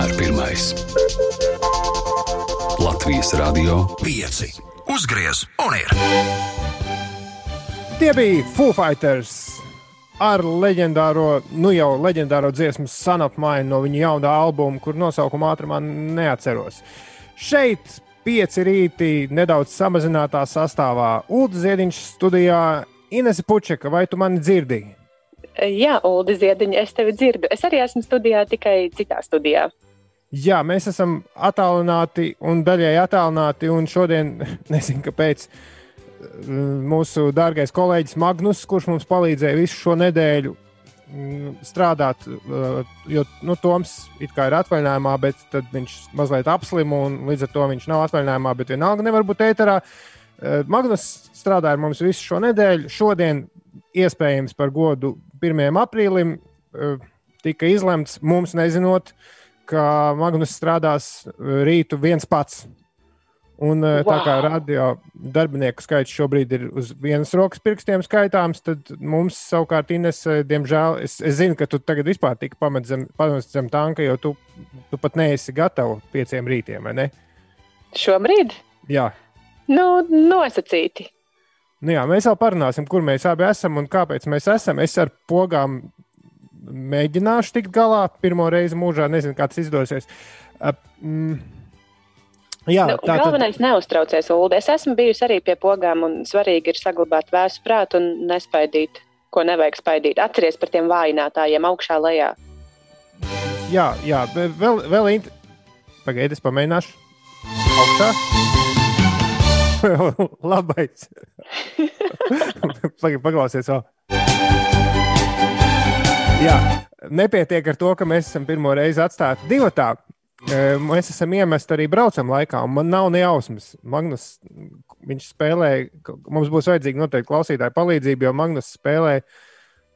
vienmēr pirmais. Latvijas Radio 5. Uzgriez un ir! Tie bija Foo Fighters ar leģendāro, nu jau leģendāro dziesmu Sanapmaiņu no viņa jaunā albuma, kur nosaukumu ātrumā neatceros. Šeit pieci rīti nedaudz samazinātā sastāvā. Ulda Ziediņš studijā Inese Pučeka, vai tu mani dzirdi? Jā, Ulu Ziediņa, es tevi dzirdu. Es arī esmu studijā, tikai citā studijā. Jā, mēs esam attālināti un daļai attālināti. Un šodien, nezinu, kāpēc, mūsu dārgais kolēģis Magnus, kurš mums palīdzēja visu šo nedēļu mm, strādāt, jo nu, Toms ir atvaļinājumā, bet viņš mazliet apslima un līdz ar to viņš nav atvaļinājumā, bet vienalga nevar būt ēterā. Magnus strādāja ar mums visu šo nedēļu. Šodien, iespējams, par godu 1. aprīlim tika izlemts, mums nezinot, ka Magnus strādās rītu viens pats. Un, wow. Tā kā radio darbinieku skaits šobrīd ir uz vienas rokas pirkstiem skaitāms, tad mums savukārt, Ines, diemžēl, es, es zinu, ka tu tagad vispār tika pamests zem, zem tanka, jo tu, tu pat neesi gatava pieciem rītiem, vai ne? Šobrīd? Jā. Nu, nosacīti. Nu jā, mēs jau parunāsim, kur mēs abi esam un kāpēc mēs esam. Es ar pogām mēģināšu tikt galā pirmo reizi mūžā. Nezinu, kā tas izdosies. Uh, mm, jā, nu, tā, galvenais tad... neuztraucies, Ulu. Es esmu bijusi arī pie pogām, un svarīgi ir saglabāt vēsu prātu un nespaidīt, ko nevajag spaidīt. Atceries par tiem vājinātājiem augšā lejā. Jā, jā vēl, vēl int... pagaidi, es pamēģināšu. Augstā. Labais. Paklausies vēl. Jā, nepietiek ar to, ka mēs esam pirmo reizi atstāti divatā. Mēs esam iemesti arī braucam laikā, un man nav ne jausmas. Magnus, viņš spēlē, mums būs vajadzīga noteikti klausītāja palīdzība, jo Magnus spēlē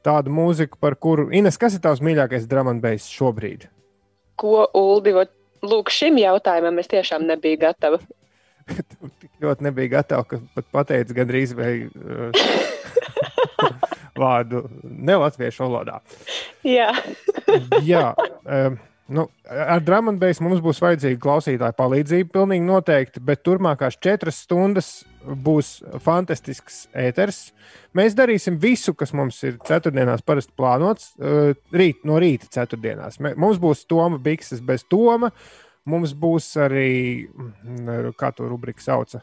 tādu mūziku, par kuru. Ines, kas ir tavs mīļākais bass šobrīd? Ko Uldi, lūk, šim jautājumam es tiešām nebiju gatava. tik ļoti nebija gatava, ka pat pateica gandrīz vai vārdu nelatviešu valodā. Jā. Jā um, nu, ar Dramondbeigas mums būs vajadzīga klausītāja palīdzība, pilnīgi noteikti, bet turpmākās četras stundas būs fantastisks ēters. Mēs darīsim visu, kas mums ir ceturtdienās parasti plānots, uh, rīt, no rīta ceturtdienās. Mums būs Toma Bikses bez Toma. Mums būs arī, mm, kā to rubrika sauca.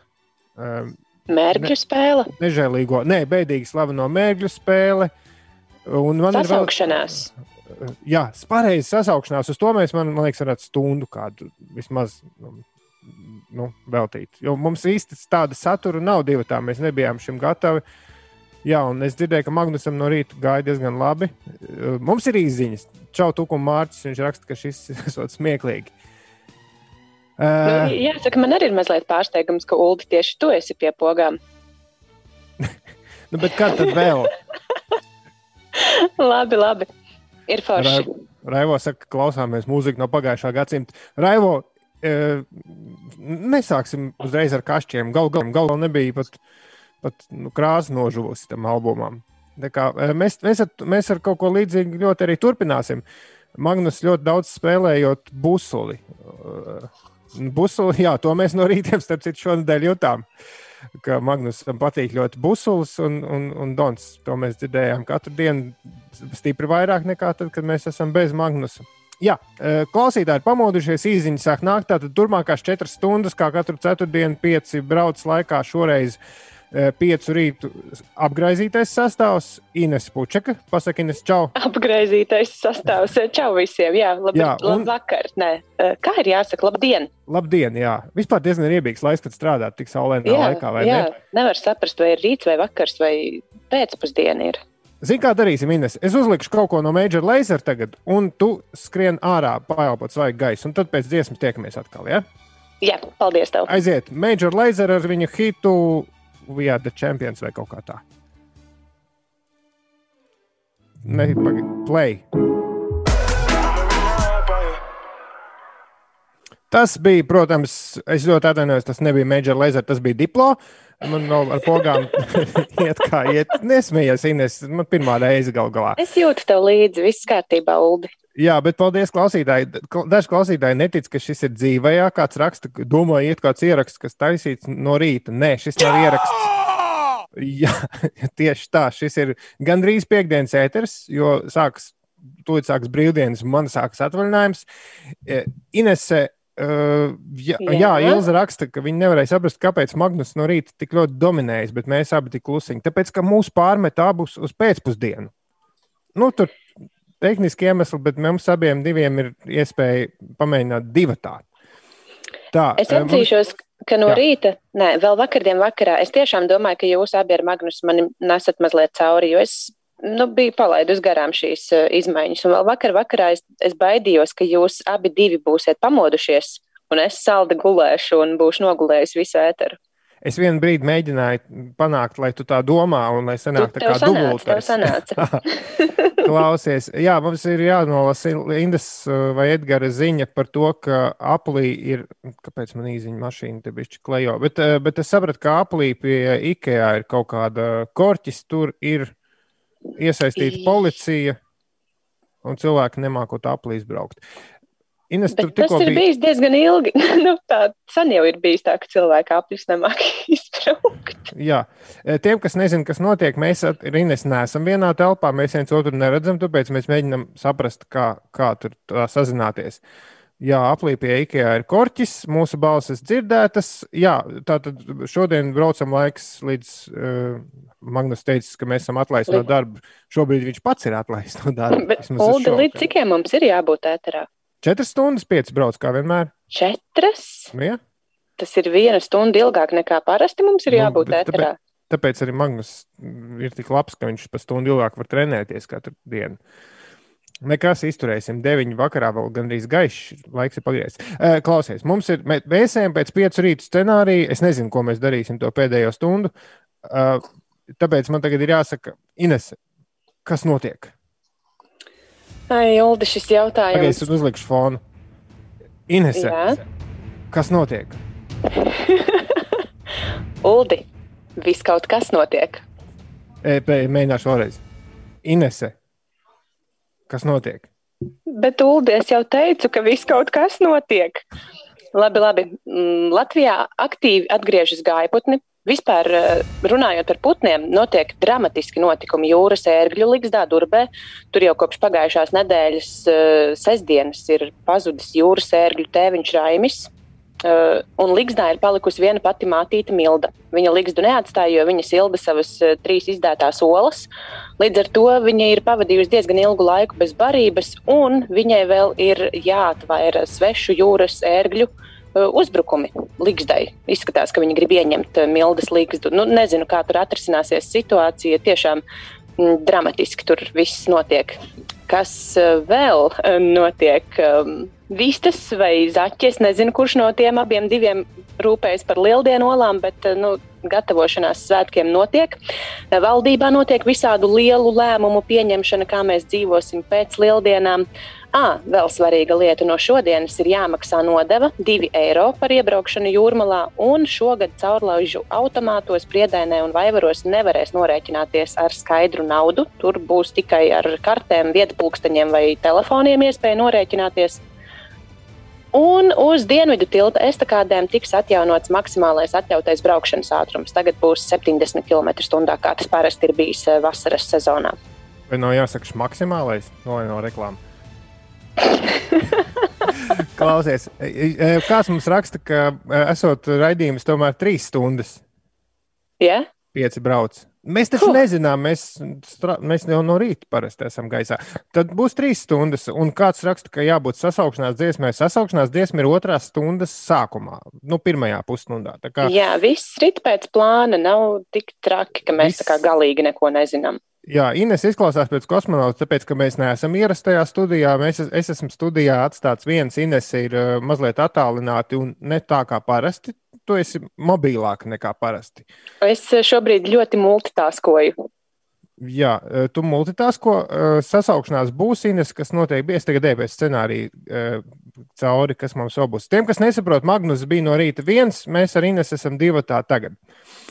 Um, Mērķu spēle. Ne, nežēlīgo, nē, bēdīgi slaveno mērķu spēle. Un man sasaukšanās. ir vēl, jā, pareizi sasaukšanās. Uz to mēs, man, man liekas, varētu stundu kādu vismaz nu, nu, veltīt. Jo mums īsti tāda satura nav divi tā, mēs nebijām šim gatavi. Jā, un es dzirdēju, ka Magnusam no rīta gāja diezgan labi. Mums ir īziņas. Čau, Tukum Mārcis. Viņš raksta, ka šis ir smieklīgi. Uh, nu, jāsaka, man arī ir mazliet pārsteigums, ka Ulu tieši tu esi pie pogām. nu, bet kad tad vēl? labi, labi. Ir forši. Ra Raivo saka, klausāmies mūziku no pagājušā gadsimta. Raivo, e, nesāksim uzreiz ar kašķiem. Galu galā gal nebija pat, pat nu, krāsa nožuvusi tam albumam. Kā, mēs, mēs, ar, mēs ar kaut ko līdzīgu ļoti arī turpināsim. Magnus ļoti daudz spēlējot busuli. Uh, Busuli, jā, to mēs no rītiem, starp citu, šonadēļ jutām. Ka Magnusam patīk ļoti busulis un, un, un Dons. To mēs dzirdējām katru dienu stipri vairāk nekā tad, kad mēs esam bez Magnusa. Jā, e, klausītāji pamodušies, īsiņas sāk nākt. Tātad turpmākās četras stundas, kā katru ceturtdienu, pieci brauc laikā šoreiz Eh, piecu rītu apgaizītais sastāvs, Ines Pučeka. Pasaki, Ines, čau. Apgaizītais sastāvs, eh, čau visiem. Jā, labi, jā un... labvakar. Nē, eh, kā ir jāsaka, labdien. Labdien, jā. Vispār diezgan riebīgs laiks, kad strādāt tik saulēnā laikā, vai jā, ne? Nevar saprast, vai ir rīts vai vakars vai pēcpusdiena ir. Zini, kā darīsim, Ines? Es uzlikšu kaut ko no Major Laser tagad, un tu skrien ārā, paelpot svaigu gaisu, un tad pēc dziesmas tiekamies atkal, ja? Jā, paldies tev. Aiziet, Major Laser ar viņu hitu We are the champions vai kaut kā tā. Ne, pagaidi, play. Tas bija, protams, es ļoti atvainojos, tas nebija Major Laser, tas bija Diplo. Man no ar pogām iet kā iet. Nesmējies, Ines, man pirmā reize gal galā. Es jūtu tev līdzi, viss kārtībā, Uldi. Jā, bet paldies klausītāji. Daži klausītāji netic, ka šis ir dzīvajā. Kāds raksta, domāju, iet kāds ieraksts, kas taisīts no rīta. Nē, šis nav ieraksts. Jā, tieši tā. Šis ir gandrīz piekdienas ēteris, jo sāks, tūlīt sāks brīvdienas, un man sāks atvaļinājums. E, Inese Uh, jā, jā. jā, Ilza raksta, ka viņi nevarēja saprast, kāpēc Magnus no rīta tik ļoti dominējas, bet mēs abi tik klusiņi. Tāpēc, ka mūs pārmet abus uz pēcpusdienu. Nu, tur tehniski iemesli, bet mums abiem ir iespēja pamēģināt divu tādu. Tā, es atzīšos, ka no jā. rīta, nē, vēl vakardien vakarā, es tiešām domāju, ka jūs abi ar Magnus mani nesat mazliet cauri, jo es nu, biju palaidus garām šīs uh, izmaiņas. Un vēl vakar vakarā es, es baidījos, ka jūs abi divi būsiet pamodušies, un es saldi gulēšu un būšu nogulējis visu ēteru. Es vienu brīdi mēģināju panākt, lai tu tā domā, un lai sanāktu tā kā dubultā. Klausies, jā, mums ir jānolasa Indas uh, vai Edgara ziņa par to, ka Aplī ir, kāpēc man īziņa mašīna te bišķi klejo, bet, uh, bet es sapratu, ka Aplī pie Ikea ir kaut kāda korķis, tur ir iesaistīta policija, un cilvēki nemākot Aplī izbraukt. Ines, Bet tas ir bija... bijis diezgan ilgi. nu, tā sen jau ir bijis tā, ka cilvēki apjus nemāk izbraukt. Jā, e, tiem, kas nezina, kas notiek, mēs ar Ines neesam vienā telpā, mēs viens otru neredzam, tāpēc mēs mēģinam saprast, kā, kā tur sazināties. Jā, aplīpie IKEA ir korķis, mūsu balsis dzirdētas. Jā, tātad šodien braucam laiks līdz uh, Magnus teica, ka mēs esam atlaisti no darba. Šobrīd viņš pats ir atlaists no darba. Bet, Ulda, līdz cikiem mums ir jābūt ēterā? Četras stundas, piecas brauc kā vienmēr. Četras? Nu, ja? Tas ir viena stunda ilgāk nekā parasti mums ir nu, jābūt nu, ēterā. Tāpēc, tāpēc arī Magnus ir tik labs, ka viņš pa stundu ilgāk var trenēties katru dienu. Nekas izturēsim. Deviņi vakarā vēl gandrīz gaišs. Laiks ir pagriezts. Klausies, mums ir vēsējumi pēc piecu rītu scenārija. Es nezinu, ko mēs darīsim to pēdējo stundu. Tāpēc man tagad ir jāsaka, Ines, kas notiek? Ai, Uldi, šis jautājums. Pagaid, es uzlikšu fonu. Inese, Jā. kas notiek? Uldi, viss kaut kas notiek. E, mēģināšu vēlreiz. Inese, kas notiek? Bet, Uldi, es jau teicu, ka viss kaut kas notiek. Labi, labi. Mm, Latvijā aktīvi atgriežas gājputni. Vispār eh, runājot par putniem, notiek dramatiski notikumi jūras ērgļu ligzdā, Durbē. Tur jau kopš pagājušās nedēļas uh, sestdienas ir pazudis jūras ērgļu tēviņš Raimis. Uh, un Ligzdā ir palikusi viena pati mātīte Milda. Viņa Ligzdu neatstāja, jo viņa silda savas uh, trīs izdētās olas. Līdz ar to viņa ir pavadījusi diezgan ilgu laiku bez barības, un viņai vēl ir jāatvaira svešu jūras ērgļu Uh, uzbrukumi Ligzdai. Izskatās, ka viņi grib ieņemt uh, Mildes Ligzdu. Nu, nezinu, kā tur atrisināsies situācija. Tiešām mm, dramatiski tur viss notiek. Kas uh, vēl notiek? Um, vistas vai zaķis. Nezinu, kurš no tiem abiem rūpējas par lieldienu olām, bet nu, gatavošanās svētkiem notiek. Valdībā notiek visādu lielu lēmumu pieņemšana, kā mēs dzīvosim pēc lieldienām. À, vēl svarīga lieta no šodienas ir jāmaksā nodeva 2 eiro par iebraukšanu jūrmalā, un šogad caurlaužu automātos, priedainē un vaivaros nevarēs norēķināties ar skaidru naudu. Tur būs tikai ar kartēm, vietpulksteņiem vai telefoniem iespēja norēķināties. Un uz dienvidu tilta estakādēm tiks atjaunots maksimālais atļautais braukšanas ātrums. Tagad būs 70 km/h, kā tas parasti ir bijis eh, vasaras sezonā. Vai nav jāsaka maksimālais no, no reklāmas? Klausies, e, e, kāds mums raksta, ka e, esot raidījums tomēr trīs stundas. Jā. Yeah. Pieci brauc. Mēs taču huh. nezinām, mēs, mēs jau no rīta parasti esam gaisā. Tad būs trīs stundas, un kāds raksta, ka jābūt sasaukšanās dziesmai. Sasaukšanās dziesma ir otrās stundas sākumā, nu, pirmajā pusstundā. Kā... Jā, viss rit pēc plāna, nav tik traki, ka mēs viss... tā kā galīgi neko nezinām. Jā, Ines izklausās pēc kosmonauta, tāpēc, ka mēs neesam ierastajā studijā. Mēs, es esmu studijā atstāts viens, Ines ir uh, mazliet attālināti un ne tā kā parasti. Tu esi mobilāk nekā parasti. Es šobrīd ļoti multitaskoju. Jā, uh, tu multitasko. Uh, sasaukšanās būs Ines, kas noteikti bija. Es tagad devu scenāriju uh, cauri, kas mums vēl būs. Tiem, kas nesaprot, Magnus bija no rīta viens, mēs ar Ines esam divi tā tagad. Uh,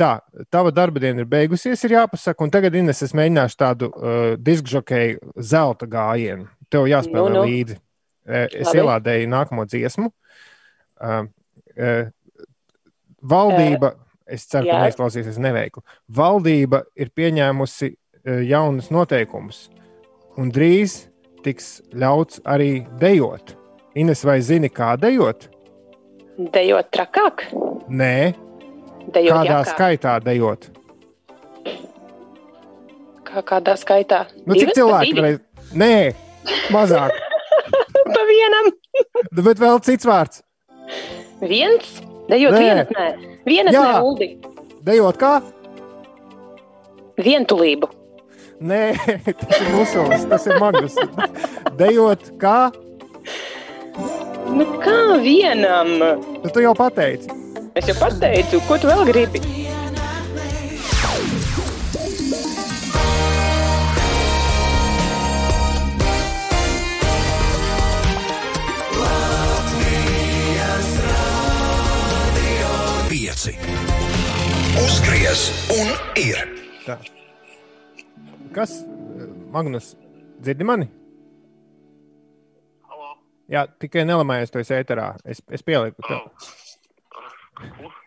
tā, tava darba diena ir beigusies, ir jāpasaka, un tagad Ines, es mēģināšu tādu uh, diskžokēju zelta gājienu. tev jāspēlē nu, nu. līdzi. Es Labi. ielādēju nākamo dziesmu. Uh, uh, valdība, es ceru, Jā. ka neizklausīsies neveikli. Valdība ir pieņēmusi uh, jaunus noteikumus, un drīz tiks ļauts arī dejot. Ines, vai zini, kā dejot? Dejot trakāk? Nē, dejot kādā jākā. skaitā dejot. Kā kādā skaitā? Nu, cik cilvēki varēs? Nē, mazāk. pa vienam. Nu, bet vēl cits vārds. Viens? Dejot nē. vienas, nē. Vienas Jā. Uldi. Dejot kā? Vientulību. Nē, tas ir musulis, tas ir magnus. Dejot kā? Nu kā vienam? Nu, tu jau pateici. Es jau pateicu, ko tu vēl gribi? pieci. Uzgriez un ir. Tā. Kas, Magnus, dzirdi mani? Halo. Jā, tikai nelamājies to ēterā. Es, es pieliku to. Oh.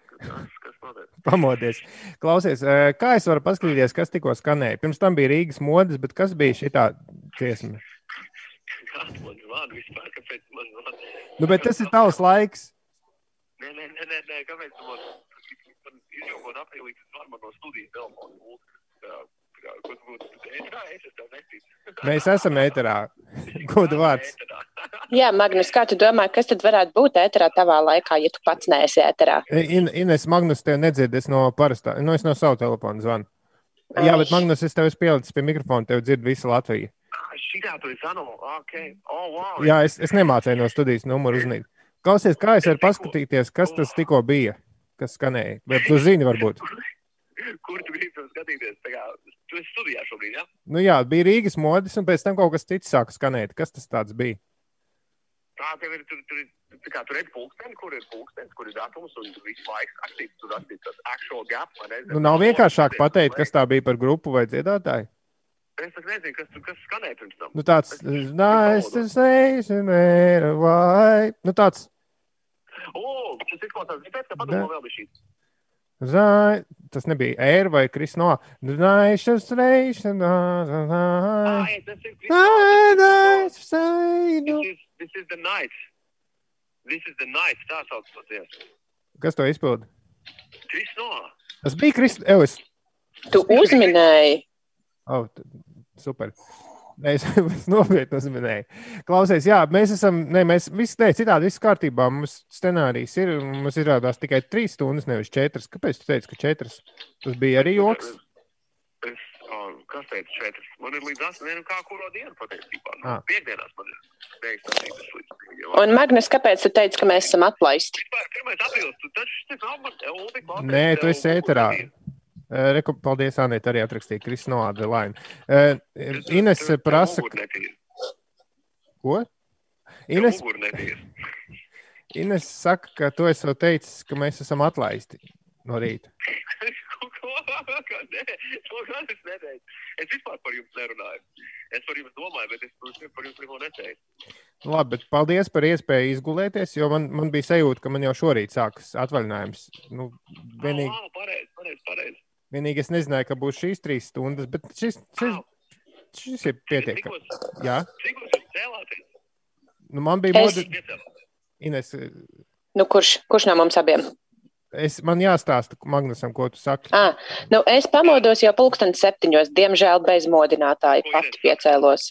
Pamodies. Klausies, kā es varu paskatīties, kas tikko skanēja? Pirms tam bija Rīgas modes, bet kas bija šī dziesma? Kāda man zvana vispār? Kāpēc man zvana? Nu, bet tas ir tavs laiks. Nē, nē, nē, nē, nē. kāpēc man izjūgot aprīlī, kas var man no studijas telefonu. Mēs esam ēterā. Godu vārds. Jā, Magnus, kā tu domā, kas tad varētu būt ēterā tavā laikā, ja tu pats neesi ēterā? In, Ines, Magnus, tev nedzird, es no parastā, no es no savu telefonu zvanu. Jā, bet Magnus, es tev esmu pielicis pie mikrofona, tev dzird visa Latvija. Šitā tu esi zanu, ok. Oh, wow. Jā, es, es nemācēju no studijas numuru uznīt. Klausies, kā es varu paskatīties, kas tas tikko bija? kas skanēja. Bet tu zini, varbūt. Kur tu skatīties? Kā, tu esi studijā šobrīd, jā? Ja? Nu jā, bija Rīgas modis, un pēc tam kaut kas cits sāka skanēt. Kas tas bija? Tā tev ir, tur, tur, tur, kā, tur ir pulksteni, kur ir pulkstenis, kur ir datums, un tur viss laiks aktīvs, tur rakstīts tas actual gap. Nu, nav vienkāršāk pateikt, kas tā bija par grupu vai dziedātāju. Es nezinu, kas, kas skanēja pirms tam. Nu, tāds, nice to say, why. Nu, tāds, O, tas izklausās pēc, ka padomā vēl bija šī. Zai, tas nebija Air vai Krisno. Naišas reišana. Tas ir Krisno. This is the night. This is the night. Tā sauc to dziesmu. Kas to izpilda? Krisno. Tas bija Krisno. Tu uzminēji. Oh, super. Es, es nopietni uzmanēju. Klausies, jā, mēs esam, ne, mēs visi, ne, citādi viss kārtībā. Mums scenārijs ir, mums izrādās tikai trīs stundas, nevis četras. Kāpēc tu teici, ka četras? Tas bija arī joks. Es, oh, kas teica četras? Man ir līdz astoņiem, kā kuro dienu patiesībā. Nu, ah. Piekdienās man ir beigts līdz. Un, Magnus, kāpēc tu teici, ka mēs esam atlaisti? Pirmais aprīlis, tu taču esi. Nē, tu esi ēterā. Reku, paldies, Anita, arī atrakstīja Krisnoāda Laina. Uh, Ines prasa. Ko? Ines... Ines saka, ka tu esi teicis, ka mēs esam atlaisti no rīta. Nē, to gan es neteicu. Es vispār par jums nerunāju. Es par jums domāju, bet es par jums neko neteicu. Labi, bet paldies par iespēju izgulēties, jo man, man bija sajūta, ka man jau šorīt sākas atvaļinājums. Nu, vienīgi... oh, pareizi, pareizi, pareizi. Vienīgi es nezināju, ka būs šīs trīs stundas, bet šis, šis, šis ir pietiekami. Jā, cik jūs cēlāties? Nu, man bija es... modi... Ines. Nu, kurš, kurš no mums abiem? Es, man jāstāsta, Magnusam, ko tu saki. À, nu es pamodos jau pulksten septiņos, diemžēl bez modinātāja. Pati piecēlos.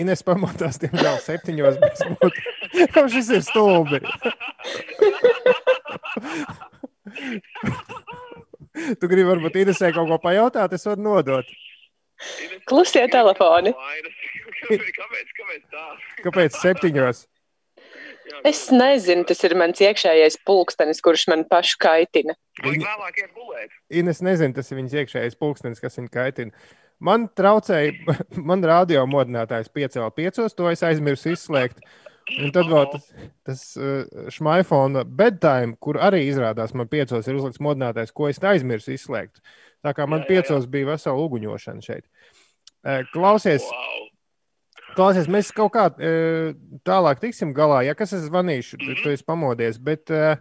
Ines pamodās, diemžēl, septiņos bez modinātāja. Kā šis ir stulbi? tu gribi varbūt interesē kaut ko pajautāt, es varu nodot. Klusie telefoni. Kāpēc, kāpēc tā? Kāpēc septiņos? Es nezinu, tas ir mans iekšējais pulkstenis, kurš man pašu kaitina. Viņa. Ines nezinu, tas ir viņas iekšējais pulkstenis, kas viņu kaitina. Man traucēja, man radio modinātājs piecēlā piecos, to es aizmirsu izslēgt. Un tad vēl tas, tas uh, šmaifona bedtime, kur arī izrādās man piecos ir uzlikts modinātais, ko es aizmirsu izslēgt. Tā kā man jā, jā, piecos jā. bija vesela uguņošana šeit. Uh, klausies, wow. Klausies, mēs kaut kā uh, tālāk tiksim galā. Ja kas es zvanīšu, mm -hmm. tu esi pamodies. Bet, uh,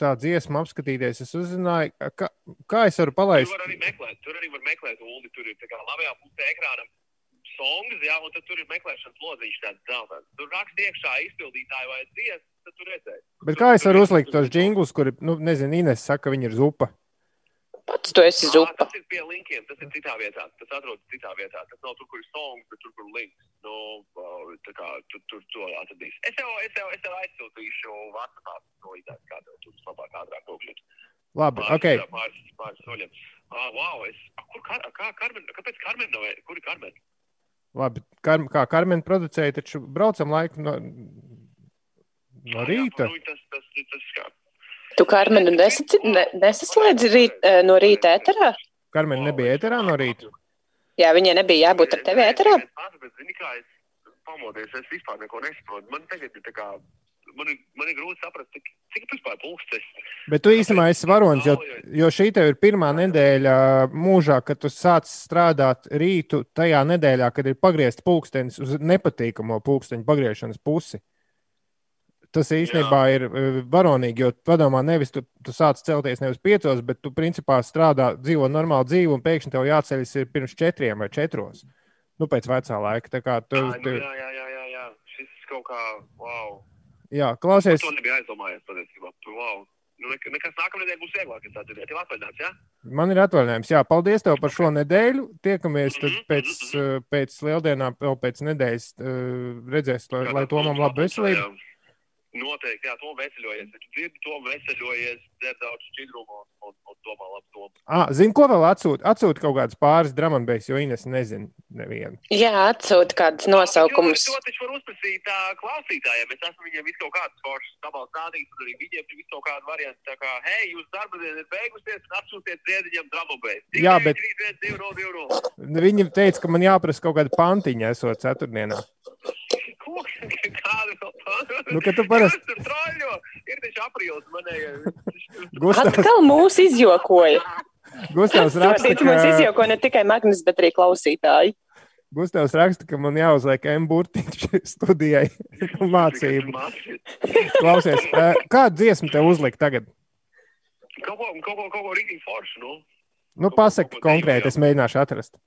tā dziesma apskatīties, es uzzināju, ka, kā es varu palaist. Tur arī meklēt, tur arī var meklēt, Ulu, tur ir tā kā labajā pusē ekrāna songs, jā, un tad tur ir meklēšanas lodziņš tāds zeltains. Tur raksta iekšā izpildītāju vai dziesmu, tad tur redzēs. Bet kā es varu uzlikt tos džinglus, kuri, nu, nezinu, Ines saka, ka viņi ir zupa? Pats tu esi zupa. Tas ir pie linkiem, tas ir citā vietā. Tas atrodas citā vietā. Tas nav tur, kur ir songs, bet tur, kur ir links. Nu, tā kā tur, tur to atradīs. Es jau, es jau, es jau aizsūtīšu WhatsAppā no idejas, kā tev tur labāk ātrāk nokļūt. Labi, Pāris, ok. Pāris, pāris soļiem. Ah, wow, es, kur, kā, kā Karmen, kāpēc Karmen nav, kur ir Karmen? Labi, kar, kā Karmen producēja, taču braucam laiku no, no rīta. Jā, tas, tas, tas, kā. Tu, Karmenu, nesaci- ne, nesaslēdzi rīt, eh, no rīta ēterā? Karmen nebija ēterā no rīta. Jā, viņai nebija jābūt ar tevi ēterā. Es pamodies, es vispār neko nesaprotu. Man tagad ir tā kā, man ir, man ir grūti saprast, cik, cik vispār pulkstenis. Bet tu īstenībā esi varonis, jo, jo šī tev ir pirmā nedēļa mūžā, kad tu sāc strādāt rītu tajā nedēļā, kad ir pagriezts pulkstenis uz nepatīkamo pulksteņu pagriešanas pusi. Tas īstenībā Jā. ir eh, varonīgi, jo padomā, nevis tu, tu sāc celties nevis piecos, bet tu principā strādā, dzīvo normālu dzīvi, un pēkšņi tev jāceļas ir pirms četriem vai četros. Nu, pēc vecā laika. Tā kā tu, Jā, nu, tu, jā, jā, jā, jā, jā. Šis kaut kā, wow. Jā, klausies, To nebija aizdomājies patiesībā. Wow. Nu, nek- nekas nākamnedēļ būs vieglāk, ja tā. Tev atvaļināts, jā? man ir atvaļinājums. Jā, paldies tev par šo nedēļu. Tiekamies tad Mhm, pēc, mhm, eh, pēc lieldienām, vēl pēc nedēļas redzēs, lai, lai to man labi veselību. Jā. Noteikti, jā, to veseļojies. Taču dzirdi, to veseļojies, dzer daudz šķidrumu un, un, un domā labu domu. Ah, Zini, ko vēl atsūta? Atsūta kaut kādas pāris dramatbeigas, jo Ines nezina nevienu. Jā, atsūta kādus nosaukumus. To taču var uzprasīt tā, klausītājiem. Es esmu viņiem visu kaut kādas foršas tabals stādījis, un arī viņiem ir visu kaut kāda varianta. Tā kā, hei, jūs darba diena ir beigusies, atsūtiet dziediņam dramabeigas. Jā, bet- 3, 1, 2, 0, 2, 0. Viņi teica, ka man jāprasa kaut kāda pantiņa, esot ceturtdienā. Ko? Kāda vēl tā? Nu, ka tu parasti- tur troļļo. Ir taču aprīlis manējai. Gustavs, Atkal mūs izjokoja. Gustavs raksta, Sodīts mums ka, izjoko ne tikai Magnus, bet arī klausītāji. Gustavs raksta, ka man jāuzliek M burtiņš studijai mācību. Klausies, eh, kādu dziesmu tev uzlikt tagad? Kaut ko, kaut ko, kaut ko rītīgi foršu, nu. Nu, pasaki konkrēti, es mēģināšu atrast.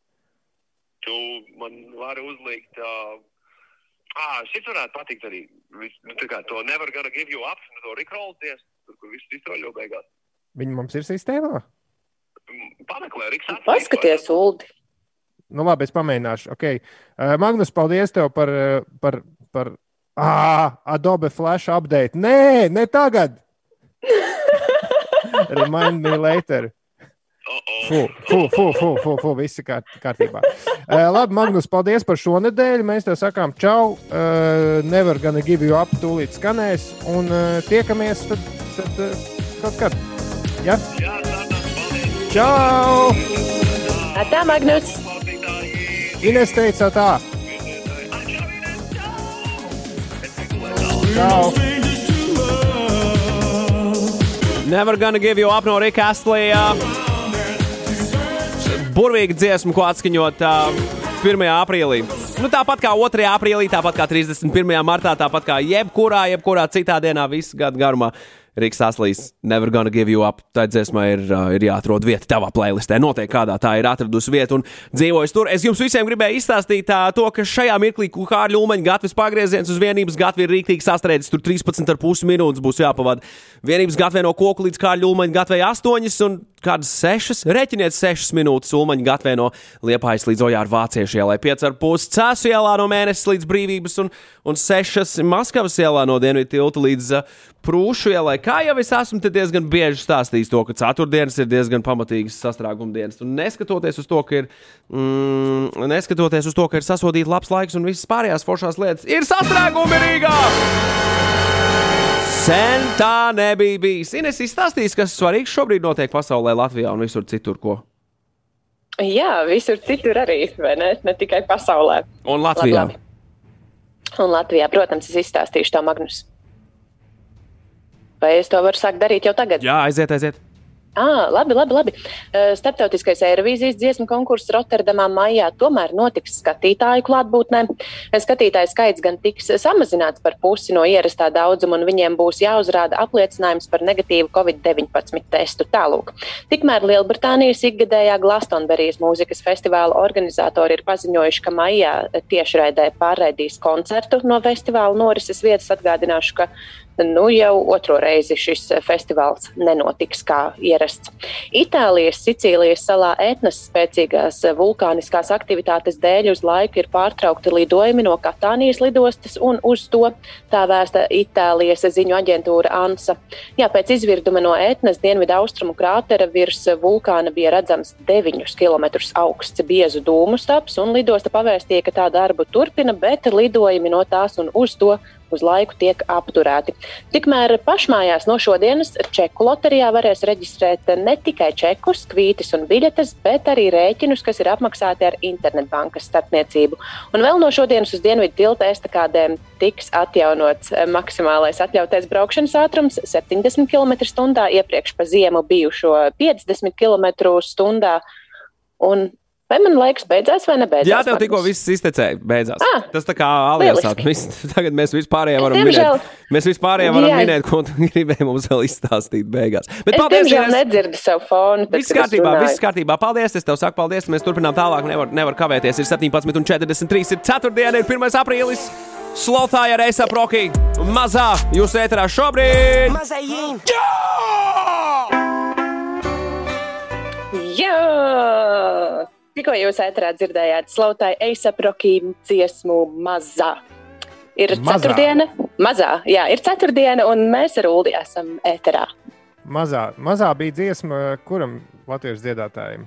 Tu man vari uzlikt. Uh, ah, šis varētu patikt arī. Nu, tā kā to nevar gonna give you up, nu, to rikrolties, tur, kur viss iztroļo beigās. Viņi mums ir sistēmā? Mm, Pameklē, Riks. Paskaties, Uldi. Nu, labi, es pamēģināšu. Okay. Uh, Magnus, paldies tev par, par, par ah, Adobe Flash update. Nē, ne tagad! Remind me later. Fu, fu, fu, fu, fu, fu viss ir kārt, kārtībā. Uh, labi, Magnus, paldies par šo nedēļu. Mēs tev sakām, čau. Uh, never gonna give you up, tūlīt skanēs. Un uh, tiekamies tad, tad uh, kaut kad. Ja? Jā, tā, tā, paldies. Čau! Tā, Magnus. Ines teica tā. Čau! Never gonna give you up no Rika Astlija. Burvīga dziesma, ko atskaņot uh, 1. aprīlī. Nu, tāpat kā 2. aprīlī, tāpat kā 31. martā, tāpat kā jebkurā, jebkurā citā dienā, visu gadu garumā. Riks Aslīs, Never Gonna Give You Up. Tā dziesmā ir, ir jāatrod vieta tavā playlistē. Noteikti kādā tā ir atradusi vietu un dzīvojas tur. Es jums visiem gribēju izstāstīt tā, to, ka šajā mirklī Kārļa Ulmaņa gatavs pagrieziens uz vienības gatavi ir rīktīgi sastrēdzis. Tur 13,5 minūtes būs jāpavada. Vienības gatavē no koku līdz Kārļa Ulmaņa gatavē 8 un kādas 6. Reķiniet 6 minūtes Ulmaņa gatavē no Liepājas līdz Ojāra Vāciešu ielai, 5,5 Cēsu ielā no mēnesis līdz brīvības un, un 6 Maskavas ielā no Dienvidu tilta līdz uh, Prūšu ielai. Kā jau es esmu diezgan bieži stāstījis to, ka ceturtdienas ir diezgan pamatīgas sastrēguma dienas. Un neskatoties uz to, ka ir, mm, neskatoties uz to, ka ir sasodīts labs laiks un visas pārējās foršās lietas, ir sastrēgumi Rīgā! Sen tā nebija bijis. Ines izstāstīs, kas svarīgs šobrīd notiek pasaulē, Latvijā un visur citur. Ko? Jā, visur citur arī, vai ne? Ne tikai pasaulē. Un Latvijā. Labi, labi. Un Latvijā, protams, es izstāstīšu to Magnus. Vai es to varu sākt darīt jau tagad? Jā, aiziet, aiziet. Ah, labi, labi. labi. Startautiskais Eirovīzijas dziesmu konkurss Rotterdamā maijā tomēr notiks skatītāju klātbūtnē. Skatītāju skaits gan tiks samazināts par pusi no ierastā daudzuma, un viņiem būs jāuzrāda apliecinājums par negatīvu Covid-19 testu. Tālūk. Tikmēr Lielbritānijas ikgadējā Glastonberijas mūzikas festivāla organizatori ir paziņojuši, ka maijā tiešraidē pārraidīs koncertu no festivāla norises vietas. Atgādināšu, ka nu, jau otro reizi šis festivāls nenotiks kā ierasts. Itālijas Sicīlijas salā etnas spēcīgās vulkāniskās aktivitātes dēļ uz laiku ir pārtraukti lidojumi no Katānijas lidostas, un uz to tā vēsta Itālijas ziņu aģentūra ANSA. Jā, pēc izvirduma no etnas dienvidu austrumu krātera virs vulkāna bija redzams 9 km augsts biezu dūmu stāps, un lidosta pavēstīja, ka tā darbu turpina, bet lidojumi no tās un uz to uz laiku tiek apturēti. Tikmēr pašmājās no šodienas čeku loterijā varēs reģistrēt ne tikai čekus, kvītis un biļetes, bet arī rēķinus, kas ir apmaksāti ar internetbankas starpniecību. Un vēl no šodienas uz dienvidu tilta estakādēm tiks atjaunots maksimālais atļautais braukšanas ātrums - 70 km/h, iepriekš pa ziemu bijušo 50 km/h. Un Vai man laiks beidzās vai nebeidzās? Jā, tev tikko viss iztecēja, beidzās. Ah, Tas tā kā aliasāt. Tagad mēs vispārējie varam diemžēl, minēt. Mēs vispārējie varam jā. minēt, ko tu gribēji mums vēl izstāstīt beigās. Bet es paldies, diemžēl es... nedzirdu savu fonu. Viss kārtībā, viss kārtībā. Paldies, es tev saku paldies. Mēs turpinām tālāk, nevar, nevar kavēties. Ir 17 un 43, ir 4 diena, ir 1. aprīlis. Slotāja reisa prokī. Mazā jūs ēterā šobrīd. Mazajīm! Jā! Jā! Tikko jūs ētrā dzirdējāt slautāju eisaprokīm dziesmu mazā. Ir mazā. ceturtdiena, mazā, jā, ir ceturtdiena, un mēs ar Ulu esam ēterā. Mazā, mazā bija dziesma, kuram latviešu dziedātājiem?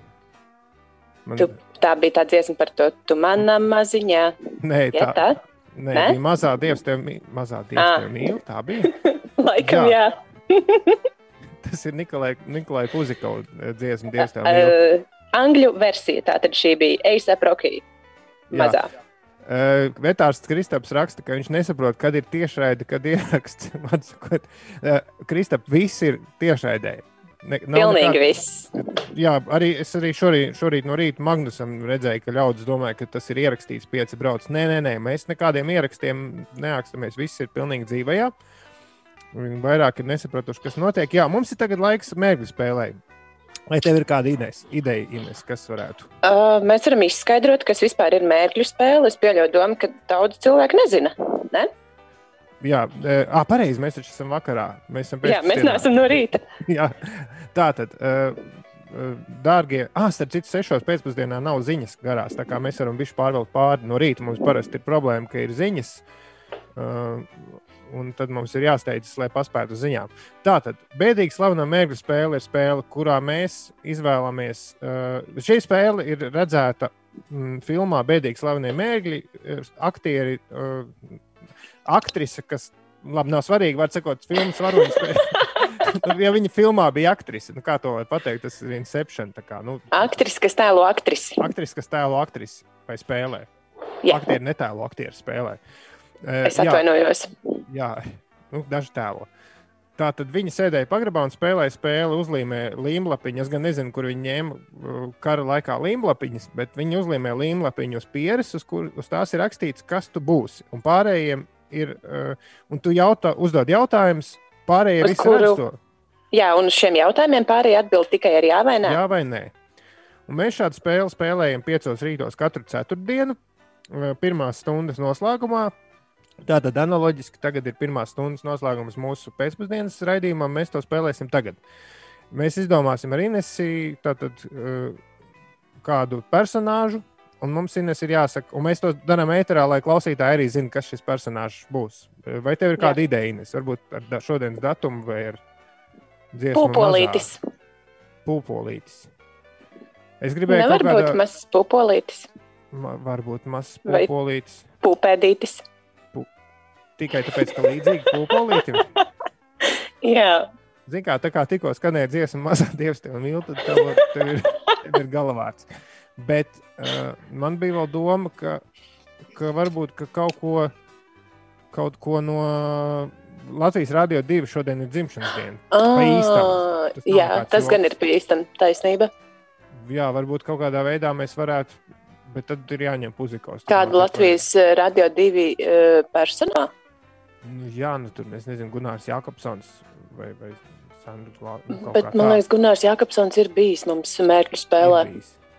Man... Tu, tā bija tā dziesma par to, tu manā maziņā. Nē, tā, tā? Nē, Nē? bija mazā dievs, tev, mazā dievs ah. tev mīl, tā bija. Laikam, jā. jā. Tas ir Nikolai, Nikolai Kuzikovs dziesma, dievs tev mīl. Uh, angļu versija. Tātad šī bija Eisa Prokī. Mazā. Jā. Uh, Vetārsts Kristaps raksta, ka viņš nesaprot, kad ir tiešraide, kad ieraksts. Sakot, uh, Kristap, viss ir tiešraidē. Ne, Pilnīgi nekā... viss. Jā, arī es arī šorīt, šorīt no rīta Magnusam redzēju, ka ļaudis domāja, ka tas ir ierakstīts pieci brauc. Nē, nē, nē, mēs nekādiem ierakstiem neākstamies. Viss ir pilnīgi dzīvajā. Viņi vairāk ir nesapratuši, kas notiek. Jā, mums ir tagad laiks mērķu spēlēm. Vai tev ir kāda ideja, ideja Ines, kas varētu? Uh, mēs varam izskaidrot, kas vispār ir mērķu spēle. Es pieļauju domu, ka daudz cilvēku nezina. Ne? Jā, uh, pareizi. Mēs taču esam vakarā. Mēs esam Jā, mēs neesam no rīta. Jā, tā tad. Uh, Dārgie, ah, starp citu, sešos pēcpusdienā nav ziņas garās. Tā kā mēs varam bišķi pārvilkt pāri no rīta. Mums parasti ir problēma, ka ir ziņas. Uh, un tad mums ir jāsteidzas, lai paspētu ziņām. Tātad, bēdīgi slavena mērķa spēle ir spēle, kurā mēs izvēlamies. Uh, šī spēle ir redzēta mm, filmā Bēdīgi slavenie mērķi, aktieri, uh, aktrise, kas, labi, nav svarīgi, var sakot, filmas varonis. ja viņa filmā bija aktrise, nu, kā to var pateikt, tas ir Inception. Kā, nu, aktrise, kas tēlo aktrisi. Aktrise, kas tēlo aktrisi vai spēlē. Jā. Aktieri netēlo aktieru spēlē. Es atvainojos. Jā, jā, nu, daži tēlo. Tā tad viņi sēdēja pagrabā un spēlēja spēli, uzlīmēja līmlapiņas. Es gan nezinu, kur viņi ņēma uh, kara laikā līmlapiņas, bet viņi uzlīmēja līmlapiņu uz pieres, uz kuras tās ir rakstīts, kas tu būsi. Un pārējiem ir, uh, un tu jautā, uzdod jautājumus, pārējie visi kuru... Jā, un uz šiem jautājumiem pārējie atbild tikai ar jā vai nē. Jā vai nē. Un mēs šādu spēli spēlējam piecos rītos katru ceturtdienu, uh, pirmās stundas noslēgumā. Tātad analoģiski tagad ir pirmās stundas noslēgums mūsu pēcpusdienas raidījumam. Mēs to spēlēsim tagad. Mēs izdomāsim ar Inesiju tātad, uh, kādu personāžu, un mums Ines ir jāsaka, un mēs to darām ēterā, lai klausītāji arī zinātu, kas šis personāžs būs. Vai tev ir kāda Jā. ideja, Ines? Varbūt ar šodienas datumu vai ar dziesmu? Pupolītis. Pupolītis. Es gribēju Nevar būt kādā... mazs pupolītis. Ma, varbūt mazs pupolītis. Vai pupēdītis tikai tāpēc, ka līdzīgi pūpolītim. Jā. Zini, kā tā kā tikko skanēja dziesma, mazā dievs tev mīl, tad tev, tev, ir, tev ir galavārds. Bet uh, man bija vēl doma, ka, ka varbūt ka kaut ko, kaut ko no Latvijas Rādio 2 šodien ir dzimšanas diena. Ah, īstam. Tas jā, tas gan joks. ir pīstami. Taisnība. Jā, varbūt kaut kādā veidā mēs varētu, bet tad ir jāņem puzikos. Kāda Latvijas eh, radio divi uh, personā? Nu, jā, nu tur es nezinu, Gunārs Jakobsons vai, vai Sandra Glāba. Nu, Bet man liekas, Gunārs Jakobsons ir bijis mums mērķu spēlē.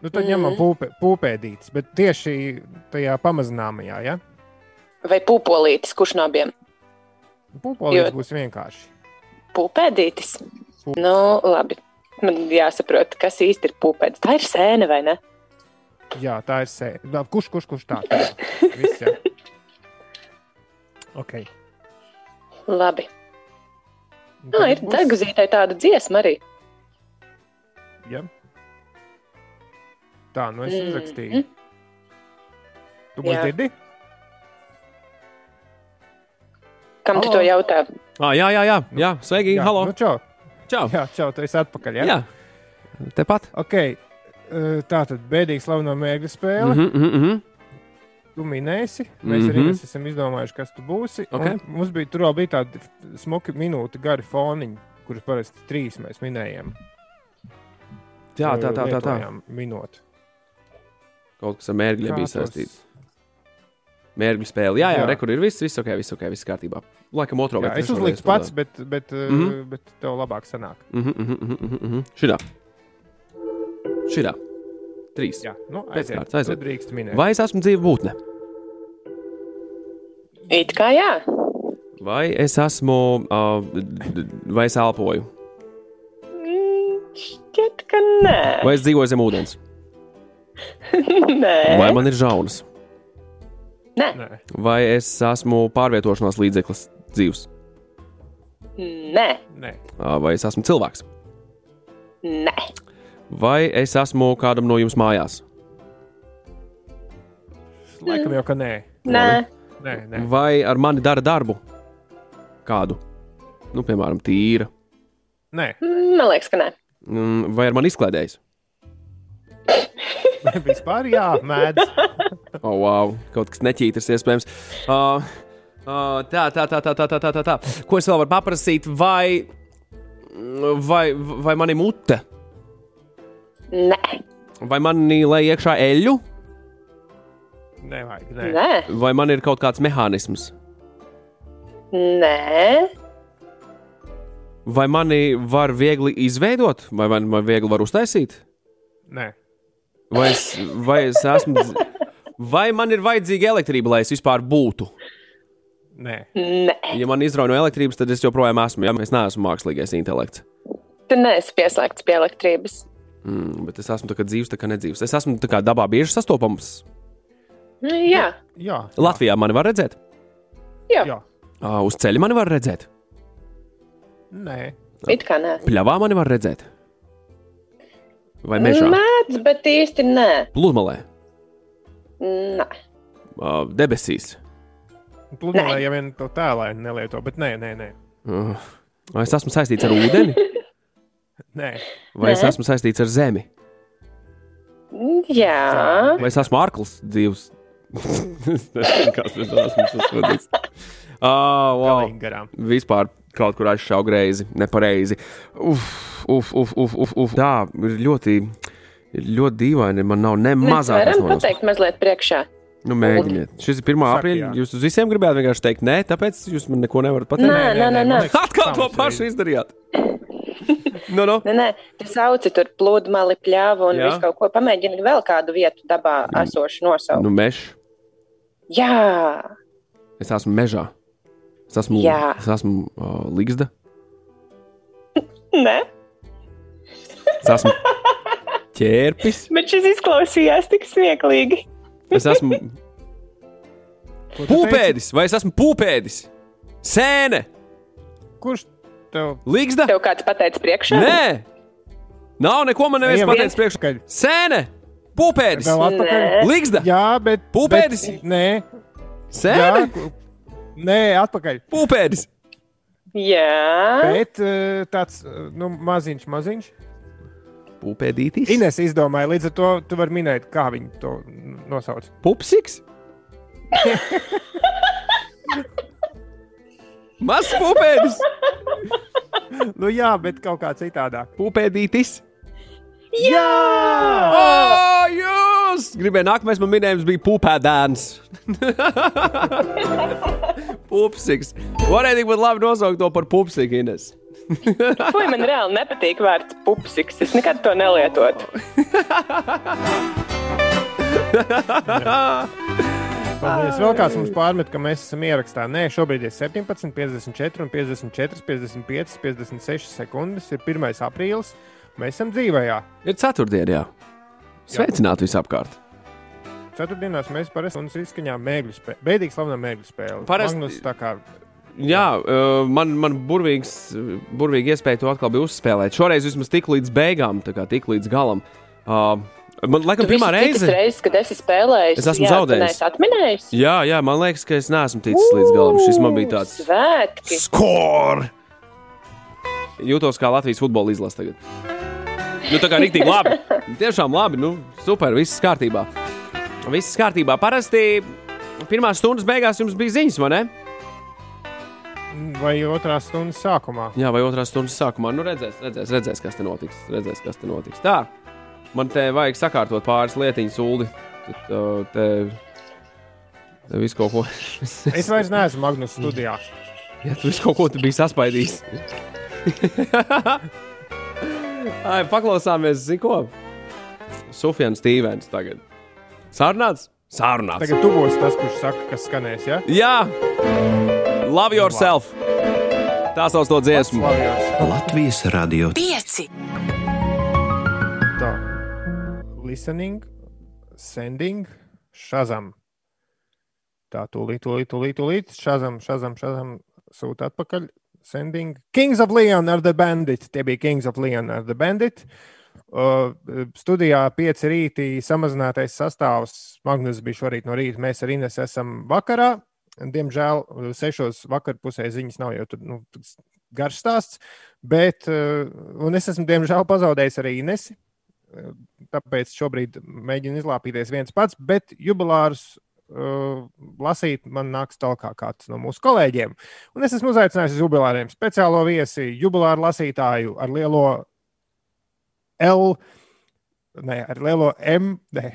Nu, tad ņemam Mhm. pūpē, pūpēdītis, bet tieši tajā pamazināmajā, ja? Vai pupolītis, kurš no abiem? Pūpolītis Jo- būs vienkārši. Pupēdītis. Pu- Nu, labi. Man jāsaprot, kas īsti ir pupēdis. Tā ir sēne vai ne? Jā, tā ir sēde. Kurš, kurš, kurš tā? tā. Viss, jā. Ok. Labi. Jā, tagad ir būs- deguzītai tāda dziesma arī. Jā. Tā, nu es Mm. uzrakstīju. Tu būsi Jā. dzirdi? Kam tu Halo. to jautā? Ah, jā, jā, jā, jā. sveiki, Jā, halo. Nu, čau. Čau. Jā, čau, tu esi atpakaļ. Jā. Jā, tepat. Ok. uh, Tā tad bēdīgi slaveno mēģļu spēle. Mm -hmm. mhm, mhm. Tu minēsi. Mēs mm Mhm. -hmm. arī esam izdomājuši, kas tu būsi. Ok. Un Mums bija tur bija tādi smuki minūti gari foniņi, kurus parasti trīs mēs minējām. Jā, tā, tā, tā. tā. Minūti. Kaut kas ar mērķiem bija saistīts. Mērķu spēle. Jā, jā, Jā. rekur ir viss, viss ok, viss ok, viss kārtībā. Laikam Jā, vai es uzliku pats, bet, bet, mm Mhm. -hmm. bet tev labāk sanāk. Mhm, mhm, mhm, mhm, mhm. Šitā. Šitā. Trīs. Jā, nu, Pēc aiziet. kārtas, aiziet. Drīkst minēt. Vai es esmu dzīva būtne? It kā jā. Vai es esmu, uh, vai es elpoju? Mm, Šķiet, ka nē. Vai es dzīvoju zem ūdens? nē. Vai man ir žaunas? Nē. Nē, Vai es esmu pārvietošanās līdzeklis dzīves? Nē. nē. Uh, Vai es esmu cilvēks? Nē. Vai es esmu kādam no jums mājās? Laikam jau, ka nē. Nē. Nē, nē. Vai ar mani dara darbu? Kādu? Nu, piemēram, tīra. nē. Man liekas, ka nē. Mm, Vai ar mani izklaidējas? Vispār jā, mēdz. Oh, wow, kaut kas neķītars, iespējams. Uh, uh, tā, tā, tā, tā, tā, tā, tā, tā, tā. Ko es vēl varu paprasīt? Vai, vai, vai man ir mute? Nē. Vai man ir lai iekšā eļļu? Nevajag, nē. Nē. Vai man ir kaut kāds mehānisms? Nē. Vai mani var viegli izveidot, vai man vai viegli var uztaisīt? nē. Vai es, vai es esmu. Vai man ir vajadzīga elektrība, lai es vispār būtu? Nē. Nē. Ja man izrauj no elektrības, tad es joprojām esmu. Ja? Es neesmu mākslīgais intelekts. Tu neesi pieslēgts pie elektrības. Mm, bet es esmu dzīves, tā kā nedzīves. Es esmu tā kā dabā bieži sastopams. Mm, Jā. Jā. Latvijā mani var redzēt, Jā. Jā. Ā, uz ceļa mani var redzēt, Nē. It kā nē. pļavā mani var redzēt. Vai mežā, Mēdz, bet īsti nē. pludmalē, Nē. ā, debesīs. Pludmalē jau vien to tēlāini nelieto, bet nē, nē, nē. Uh, Vai es esmu saistīts ar ūdeni, nē. vai es Nē. esmu saistīts ar zemi, Jā. vai es esmu ārklis dzīves? Es nezinu, Kas tas esmu sasodīts? Ah, wow. Galīgi garām. vispār kaut kur aizšāva greizi, nepareizi. Uf, uf, uf, uf, uf, uf. Tā ir ļoti, ļoti dīvaini. Man nav ne Mēs mazākās varam pateikt mazliet priekšā. Nu, mēģiniet. Šis ir 1. Saki, aprīlis. Jūs uz visiem gribējāt vienkārši teikt, nē, tāpēc jūs man neko nevarat pateikt. Nē, nē, nē, man nē. liekas, Atkal to pašu izdarījāt. Nu, nu. Nē, nē, tu sauci tur pludmali, pļāvu un visu kaut ko. Pamēģini vēl kādu vietu dabā esošu nosaukt. Nu, mežs. Jā. Es esmu mežā. Es esmu, Jā. es esmu uh, Ligzda. Nē, Es esmu ķērpis. bet šis izklausījās tik smieklīgi. Es esmu pūpēdis. Vai es esmu pūpēdis? Sēne! Kurš tev Ligzda! Tev kāds pateica priekšā? Nē! Nav neko man neviens pateicis priekšā. Sēne! Pūpēdis! Vēl atpakaļ? Nē. Ligzda! Jā, bet. Pūpēdis? Bet, nē. Sēne! Jā. Nē, atpakaļ. Pūpēdis! Jā. Bet eh, tāds eh, nu, maziņš, maziņš. Pūpēdītis! Ines izdomāja, līdz ar to tu vari minēt, kā viņi to nosauc. Pupsiks! Mazs pupēdis! nu jā, bet kaut kā citādāk. Pupēdītis! Jā! Oh, jūs! Gribēju nākamais man minējums bija pupēdēns. Pupsiks. Varēja tik pat labi nosaukt to par pupsiku, Ines. Fui, man reāli nepatīk vārds pupsiks. Es nekad to nelietotu. Paldies. Vēl kāds mums pārmet, ka mēs esam ierakstā. Nē, šobrīd ir 17, 54, un 54, 55, 56 sekundes. Ir 1. aprīlis. Mēs esam dzīvajā. Ir ceturtdiena, jā. Sveicināti visapkārt. Ceturtdienās mēs parasti un izskaņām mēģļu spēli. Beidīgi slavena mēģļu spēle. Parasti- Magnus, tā kā Jā, uh, man, man burvīgs, burvīgi iespēja to atkal bija uzspēlēt. Šoreiz vismaz tik līdz beigām, tā kā tik līdz galam. Uh, man liekas, pirmā reize. reizes, kad esi spēlējis, Es esmu jā, zaudējis. tu neesi atminējis. Jā, jā, man liekas, ka es neesmu ticis līdz galam. Šis man bija tāds Svētki! skor! Jūtos kā Latvijas futbola izlase tagad. Nu, tā kā rīktīgi labi. Tiešām labi, nu, super, viss kārtībā. Viss kārtībā. Parasti pirmās stundas beigās jums bija ziņas, vai ne? vai otrā stundas sākumā. Jā, vai otrā stundas sākumā. Nu, redzēs, redzēs, redzēs, kas te notiks. Redzēs, kas te notiks. Tā, man te vajag sakārtot pāris lietiņas, ulu. Uh, te, te viss kaut ko. es vairs neesmu Magnus studijā. Ja tu visu kaut ko tu biji saspaidījis. Ai, paklausāmies, zinu ko. Sufjans Stīvens tagad. Sārnāts? Sārnāts. Tagad tu būsi tas, kurš saka, kas skanēs, ja? Jā! Love yourself! Tā sauc to dziesmu. Latvijas radio 5! Listening, sending, šazam. Tā, tūlīt, tūlīt, tūlīt, tūlīt. Šazam, šazam, šazam. Sūta atpakaļ. Sending. Kings of Leon ar The Bandit. Tie bija Kings of Leon ar The Bandit. Uh, studijā pieci rītī samazinātais sastāvs. Magnus bija šorīt no rīta. Mēs ar Ines esam vakarā. Diemžēl sešos vakarpusē ziņas nav jau tur nu, garš stāsts. Bet, uh, un es esmu diemžēl pazaudējis arī Inesi. Tāpēc šobrīd mēģinu izlāpīties viens pats, bet jubilārus uh, lasīt man nāks tālāk kāds no mūsu kolēģiem. Un es esmu uzaicinājis uz jubilāriem speciālo viesi, jubilāru lasītāju ar lielo L, ne, ar lielo M. Ne.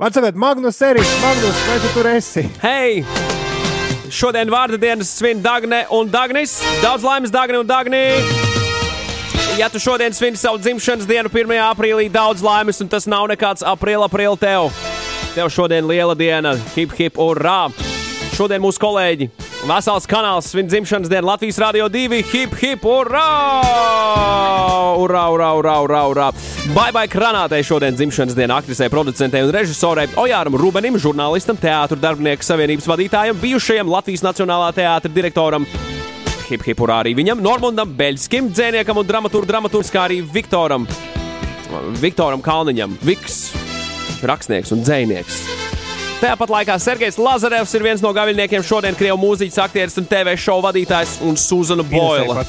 Sakot, Magnus Eris, Magnus, vai tu tur esi? Hei! Šodien vārda dienas svin Dagne un Dagnis. Daudz laimes, Dagne un Dagni! Ja tu šodien svin savu dzimšanas dienu, 1. aprīlī, daudz laimes, un tas nav nekāds aprīļa aprīļa tev. Tev šodien liela diena, hip hip, urā! Šodien mūsu kolēģi Vesels kanāls svin dzimšanas dienu Latvijas Rādio 2, hip hip, urā! Urā, urā, urā, urā, urā! Bye bye Kranātei šodien dzimšanas diena aktrisei, producentei un režisorei Ojāram Rubenim, žurnālistam, teātru darbinieku savienības vadītājam, bijušajam Latvijas Nacionālā teātra direktoram. Hip hip urā arī viņam, Normundam Beļskim, dzēniekam un dramaturgu dramaturgs, kā arī Viktoram, Viktoram Kalniņam, Viks, rakstnieks un dzēnieks. Tāpat laikā Sergejs Lazarevs ir viens no gaviļniekiem šodien Krievijas mūziķis, aktieris un TV šovu vadītājs un Suzana Boila.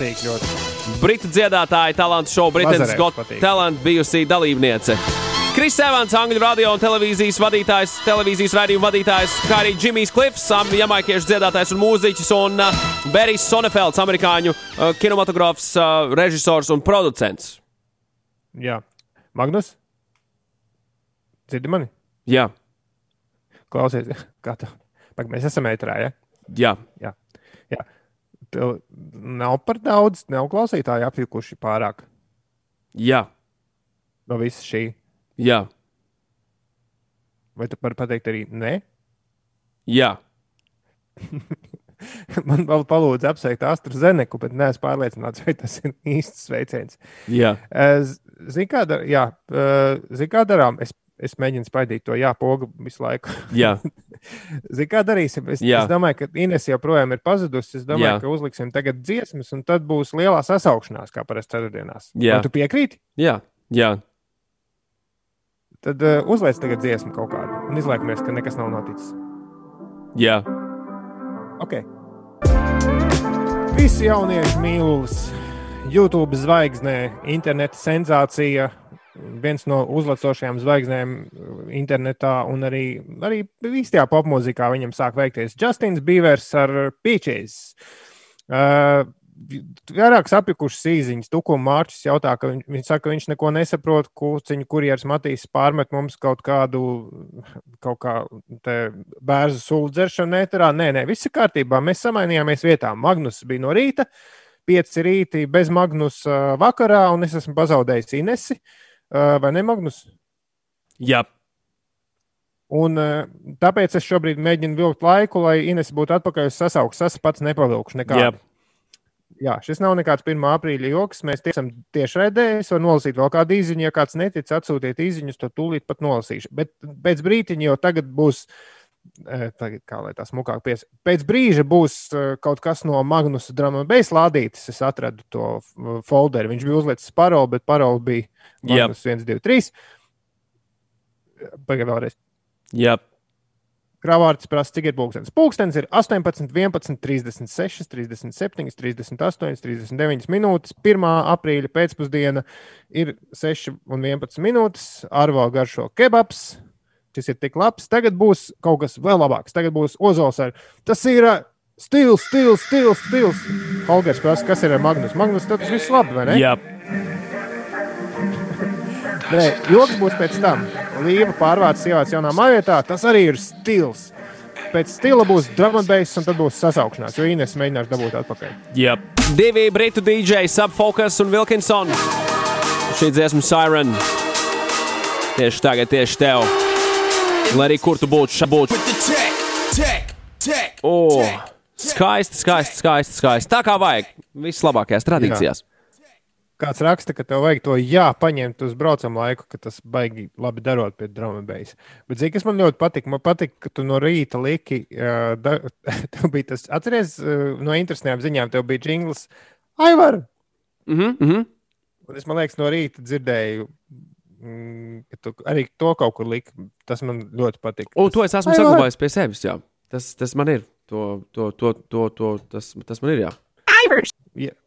Britu dziedātāja, talantu šovu Britain's Got. Talent bijusī dalībniece. Kris Evans, angļu radio un televīzijas vadītājs, televīzijas raidījuma vadītājs, kā arī Džimijs Klifs, jamaikiešu dziedātājs un mūziķis, un uh, Berijs Sonefelds, amerikāņu uh, kinematogrāfs, uh, režisors un producents. Jā, Magnus? Dzirdi mani? Jā, Klausies, kā tā. Pag, mēs esam ētrā, ja? jā. Jā. Jā. Tev nav par daudz, nav klausītāji apjukuši pārāk jā. no visa šī. Jā. Vai tu vari pateikt arī nē? jā. Man vēl palūdza apsveikt Astru Zeneku, bet neesmu pārliecināts, vai tas ir īsts sveiciens. jā. Zini, kā, dar, jā, eh, zini, kā darām? Es, es mēģinu spaidīt to jā, pogu visu laiku. jā. Zini, kā darīsim? Es, Jā. es domāju, ka Ines joprojām ir pazudusi. Es domāju, jā. ka uzliksim tagad dziesmas, un tad būs lielā sasaukšanās, kā parasti ceturtdienās. Jā. Vai tu piekrīti? jā. jā. Tad uh, uzliec tagad dziesmu kaut kādu un izliekamies, ka nekas nav noticis. jā. Okay. Visi jaunieši mīlulis, YouTube zvaigznē, interneta sensācija, viens no uzlacošajām zvaigznēm internetā un arī, arī īstajā popmūzikā viņam sāk veikties Justins Bīvers ar Peaches. Uh, Vairākas apjukušas īsiņas, Tukuma Mārcis jautā, ka viņ, viņš saka, ka viņš neko nesaprot, kuciņu kurjeras Matīs pārmet mums kaut kādu, kaut kā bērnu sulu dzeršanu netarā. Nē, nē, viss ir kārtībā. Mēs samainījāmies vietām. Magnus bija no rīta, pieci rīti bez Magnus vakarā, un es esmu pazaudējis Inesi. Vai ne, Magnus? Jā. Un, tāpēc es šobrīd mēģinu vilkt laiku, lai Ines būtu atpakaļ uz sasaukumu. Es pats nepavilkšu nekādu. Jā. Jā, šis nav nekāds 1. aprīļa joks. Mēs tiešām tiešraidē, es varu nolasīt vēl kādu īziņu. Ja kāds netic, atsūtiet īziņus, tad tūlīt pat nolasīšu. Bet pēc brīdiņa jau tagad būs. E, tagad, kā lai tā smukāk pies. Pēc brīža būs e, kaut kas no Magnus Drama Base lādītas. Es atradu to folderu. Viņš bija uzlicis paroli, bet paroli bija Magnus 1, 2, 3. Pagaidām vēlreiz. Jā. Yep. Kravārds prasa, cik ir pulkstenis. Pulkstenis ir 18, 11, 36, 37, 38, 39 minūtes. 1. aprīļa pēcpusdiena ir 6 un 11 minūtes. Arvo garšo kebabs. Šis ir tik labs. Tagad būs kaut kas vēl labāks. Tagad būs ozols ar. Tas ir uh, stils, stils, stils, stils. Holgers prasa, kas ir ar Magnus. Magnus, tas viss labi, vai ne? Jā. Nē, joks būs pēc tam. Līva pārvācis ievāc jaunā mājvietā. Tas arī ir stils. Pēc stila būs drumbeis, un tad būs sasaukšanās, jo Ines mēģinās dabūt atpakaļ. Jā, yep. divi britu DJ, Subfocus un Wilkinson. Šī dziesma Siren. Tieši tagad, tieši tev. Lai arī kur tu būtu, šā būtu. Oh, skaisti, skaisti, skaisti, skaisti. Tā kā vajag. Vislabākajās tradīcijās. Jā kāds raksta, ka tev vajag to jā, paņemt uz braucamu laiku, ka tas baigi labi darot pie drāmas. Bet zini, kas man ļoti patīk? Man patīk, ka tu no rīta liki, uh, da, tev bija tas, atceries, uh, no interesantām ziņām, tev bija jingls. Aivar! Mm -hmm, mm -hmm. Un es, man liekas, no rīta dzirdēju. Mm, ka tu arī to kaut kur liki. Tas man ļoti patīk. O, to es esmu saglabājis pie sevis. Jā. Tas, tas man ir. To, to, to, to, to, tas, tas man ir. Jā. Aivars! Yeah.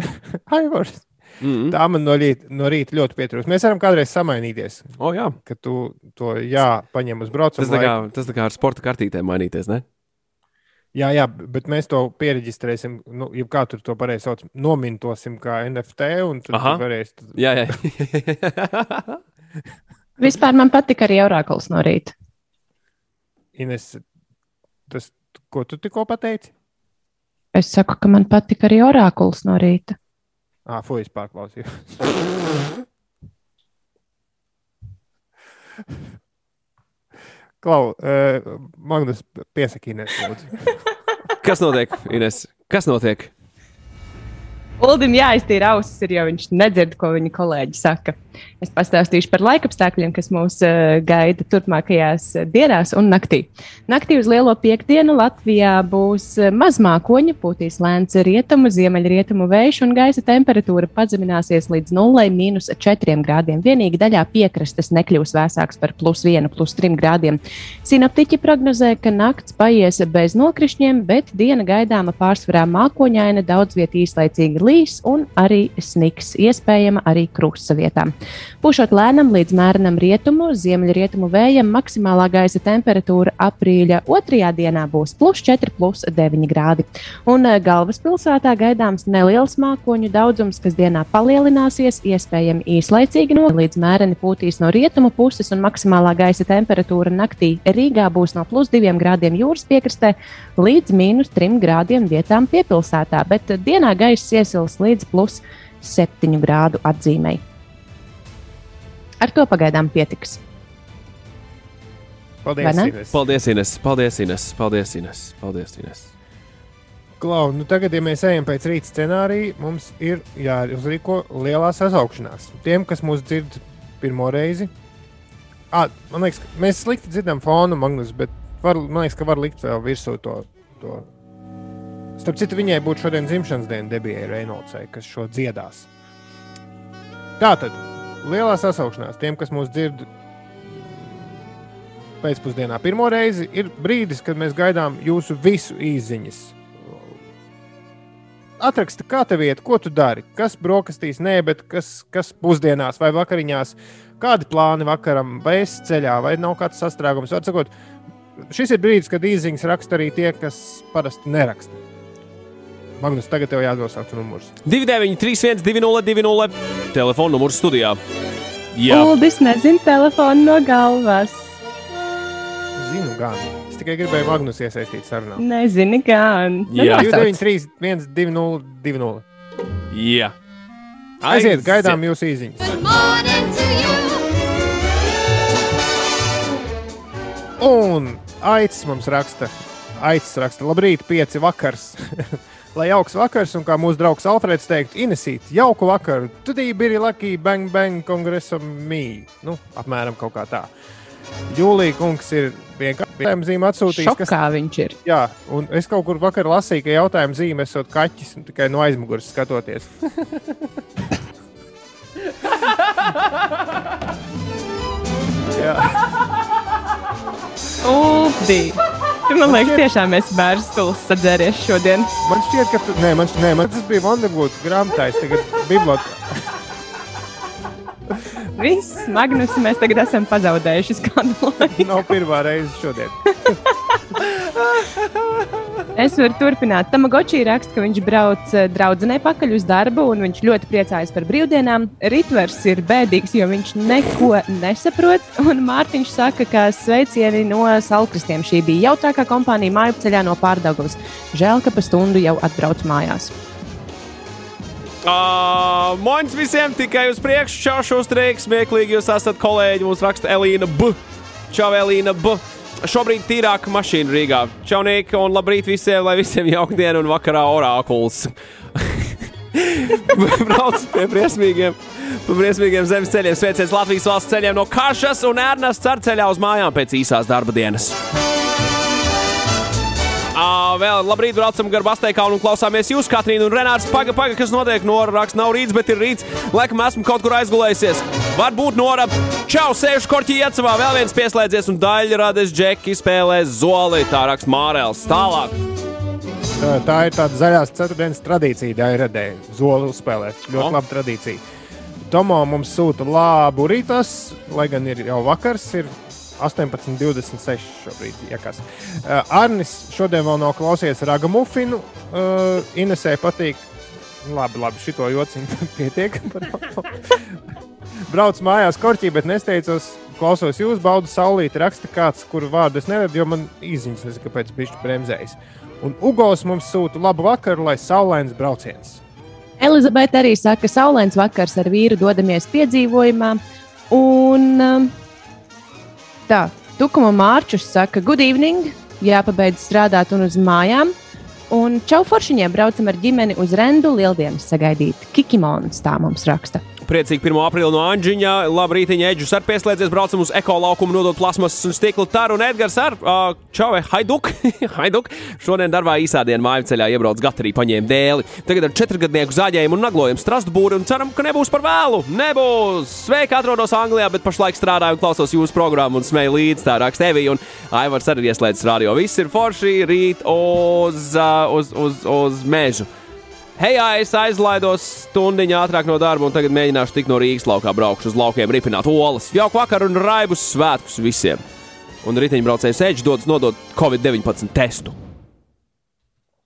Aivars! Mm -hmm. Tā man no rīta, no rīta ļoti pietrūkst. Mēs varam kādreiz samainīties. O, oh, jā. Ka tu to jā, paņem uz braucienu. Tas, tā kā, tas tā kā ar sporta kartītēm mainīties, ne? Jā, jā, bet mēs to pieregistrēsim. Nu, ja kā tur to pareizi sauc, nomintosim kā NFT. Aha, varēs... jā, jā. Vispār man patika arī orākuls no rīta. Ines, tas, ko tu tikko pateici? Es saku, ka man patika arī orākuls no rīta. Ah, fuj, es pārklausījos. Klau, uh, Magnus, piesaki Ines, lūdzu. Kas notiek, Ines? Kas notiek? Uldim jāiztīra ausis, ir, jo viņš nedzird, ko viņa kolēģi saka. Es pastāstīšu par laikapstākļiem, kas mūs uh, gaida turpmākajās dienās un naktī. Naktī uz lielo piekdienu Latvijā būs uh, mazmākoņa, pūtīs lēns rietumu, ziemeļrietumu vējš un gaisa temperatūra pazemināsies līdz 0,4 grādiem. Vienīgi daļā piekrastes nekļūs vēsāks par plus 1, plus 3 grādiem. Sinaptiķi prognozē, ka nakts paies bez nokrišņiem, bet diena gaidāma pārsvarā mākoņaina, daudz vietā īslaicīgi līs un arī sniks, iespējama arī krusta vietām. Pušot lēnam līdz mērenam rietumu, ziemeļrietumu vējam, maksimālā gaisa temperatūra aprīļa otrajā dienā būs plus 4, plus 9 grādi. Un eh, galvaspilsētā gaidāms neliels mākoņu daudzums, kas dienā palielināsies, iespējami īslaicīgi no līdz mēreni pūtīs no rietumu puses, un maksimālā gaisa temperatūra naktī Rīgā būs no plus 2 grādiem jūras piekrastē līdz mīnus 3 grādiem vietām piepilsētā, bet dienā gaiss iesils līdz plus 7 grādu atzīmei. Ar to pagaidām pietiks. Paldies, Ines. Paldies, Ines. Paldies, Ines. Paldies, Ines. Paldies, Ines. Klau, nu tagad, ja mēs ejam pēc rīta scenārija, mums ir jāuzrīko lielā sasaukšanās. Tiem, kas mūs dzird pirmo reizi, à, man liekas, mēs slikti dzirdam fonu, Magnus, bet var, man liekas, ka var likt vēl virsū to. to. Starp citu, viņai būtu šodien dzimšanas diena debijai Reinoldsai, kas šo dziedās. Tātad lielā sasaukšanās tiem, kas mūs dzird pēcpusdienā pirmo reizi, ir brīdis, kad mēs gaidām jūsu visu īsiņas. Atraksti, kā tev iet, ko tu dari, kas brokastīs, nē, bet kas, kas pusdienās vai vakariņās, kādi plāni vakaram, vai es ceļā, vai nav kāds sastrēgums. Atsakot, šis ir brīdis, kad īsiņas raksta arī tie, kas parasti neraksta. Magnus, tagad tev jānosauc numurs. 29, 31, 202, telefona numurs studijā. Jā, Uldis nezina telefonu no galvas. Zinu, gan. Es tikai gribēju Magnus iesaistīt sarunā. Nezini, gan. Nu, Jā. nosauc. 293, 1, 2, 0, 2, 0. jā. Aiziet, gaidām jūsu īziņas. Un Aicis mums raksta, Aicis raksta, labrīt, pieci vakars. Lai jauks vakars, un kā mūsu draugs Alfreds teikt, Inesīt, jauku vakaru. Tad bija Lucky Bang Bang kongresam mī. Nu, apmēram kaut kā tā. Jūlija kungs ir vienkārši jautājumu zīme atsūtījis. Kas, Šokā viņš ir. jā, un es kaut kur vakar lasīju, ka jautājumu zīme esot kaķis un tikai no aizmugures skatoties. jā. Uldi. Tu man liekas, tiešām esi bērns sadzēries šodien. Man šķiet, ka tu, nē, man, šķiet, nē, man tas bija Vandergūta grāmatājs, tagad bibliotēkā. Viss, Magnus, mēs tagad esam pazaudējuši kādu laiku. Nav pirmā reize šodien. Es varu turpināt. Tamagoči raksta, ka viņš brauc eh, draudzenei pakaļ uz darbu, un viņš ļoti priecājas par brīvdienām. Ritvers ir bēdīgs, jo viņš neko nesaprot. Un Mārtiņš saka, ka sveicieni no Salkristiem. Šī bija jautrākā kompānija māju ceļā no Pārdagovas. Žēl, ka pa stundu jau atbrauc mājās. Uh, Moņš visiem tikai uz priekšu, čau, šo streiku, smieklīgi jūs esat kolēģi. Mums raksta Elīna B. Čau, Elīna B. Šobrīd tīrāka mašīna Rīgā. Čaunieki un labrīt visiem, lai visiem jauka diena un vakarā orākuls. Brauc pie briesmīgiem, pa briesmīgiem zemes ceļiem, sveiciens Latvijas valsts ceļiem no Kašas un ar ceļā uz mājām pēc īsās darba dienas. Ā, vēl labrīt, braucam gar Bastēkaunu un klausāmies jūs, Katrīna un Renārs. Paga, paga, kas notiek? Nora raksta, nav rīts, bet ir rīts. Laikam esmu kaut kur aizgulējusies. Varbūt Nora. Čau, sēžu korķī iecavā, vēl viens pieslēdzies un daļa rades džeki spēlē zoli. Tā raksta Mārēls. Tālāk. Tā, tā ir tāda zaļās ceturtdienas tradīcija, Dairadē. Zoli uzspēlēt. Ļoti O. laba tradīcija. Tomo mums sūta labu rītas, lai gan ir jau vakars. Ir 18,26 šobrīd. Iekas. Uh, Arnis šodien vēl nav klausies raga mufinu. Uh, Inesē patīk. Labi, labi, šito jociņu pietiek. Brauc mājās korķī, bet nesteicos. Klausos jūs, baudu saulīti, raksta kāds, kuru vārdu es neredzu, jo man īziņas nezinu, kāpēc bišķi bremzējas. Un Ugos mums sūta labu vakaru, lai saulains brauciens. Elizabete arī saka, ka saulains vakars ar vīru dodamies piedzīvojumā. Un um, tā, Tukuma Mārčus saka, good evening, jāpabeidz strādāt un uz mājām. Un čau foršiņiem braucam ar ģimeni uz Rendu lieldienas sagaidīt. Kikimons tā mums raksta. Priecīgi 1. aprīļa no Anģiņa. Labrīt, Eģis ar pieslēdzies, braucam uz eko laukumu, nodot plasmasas un stikla taru. Un Edgars ar uh, Čau, Haiduk. Haiduk. Šodien darbā īsā dienā māju ceļā iebrauc Gatarī, paņēma dēli. Tagad ar četrgadnieku zāģējumu un naglojam strastbūri un ceram, ka nebūs par vēlu. Nebūs! Sveiki, atrodos Anglijā, bet pašlaik strādāju un klausos jūsu programmu un smēju līdzi. Tā raksta Evija un Aivars arī ieslēdzas radio. Viss ir forši rīt uz, uh, uz, uz, uz mežu. Hei, es aizlaidos stundu ātrāk no darba, un tagad mēģināšu tikt no Rīgas laukā, braukšu uz laukiem, ripināt olas. Jauku vakaru un raibus svētkus visiem! Un riteņbraucējs Edžers dodas nodot Covid-19 testu.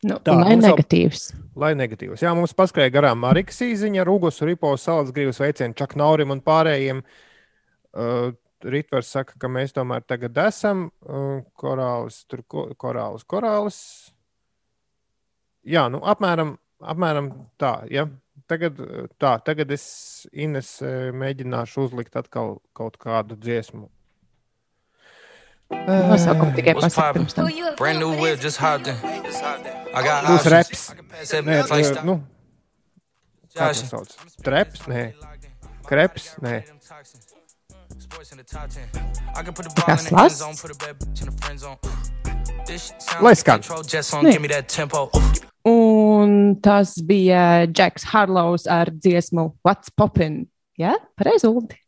Nu, Tā, lai mums jau- negatīvs. Lai negatīvs. Jā, mums paskrēja garām Marijas īziņa, Rūgos, Rīpos, Salas gribas veicienu Čaknaurim un pārējiem. Uh, Ritvers saka, ka mēs tomēr tagad esam uh, korālis, tur ko, korālis, korālis. Jā, nu apmēram, apmēram tā. Ja? Tagad, tā, tagad es Ines uh, mēģināšu uzlikt atkal kaut kādu dziesmu. Nosaukumu tikai What's pasakot. Brand new whip, just hopped in. I got Būs reps. I can pass that Nē, stop. nu, kā tas sauc? Treps? Nē, kreps? Nē. Sports in the top 10. I can put the ball Kas in the end las? zone, put a bad bitch in the friend zone. This shit sound Lai like skan. Nē. Un tas bija Džeks Harlows ar dziesmu What's Poppin'? Jā, pareizi, Uldi.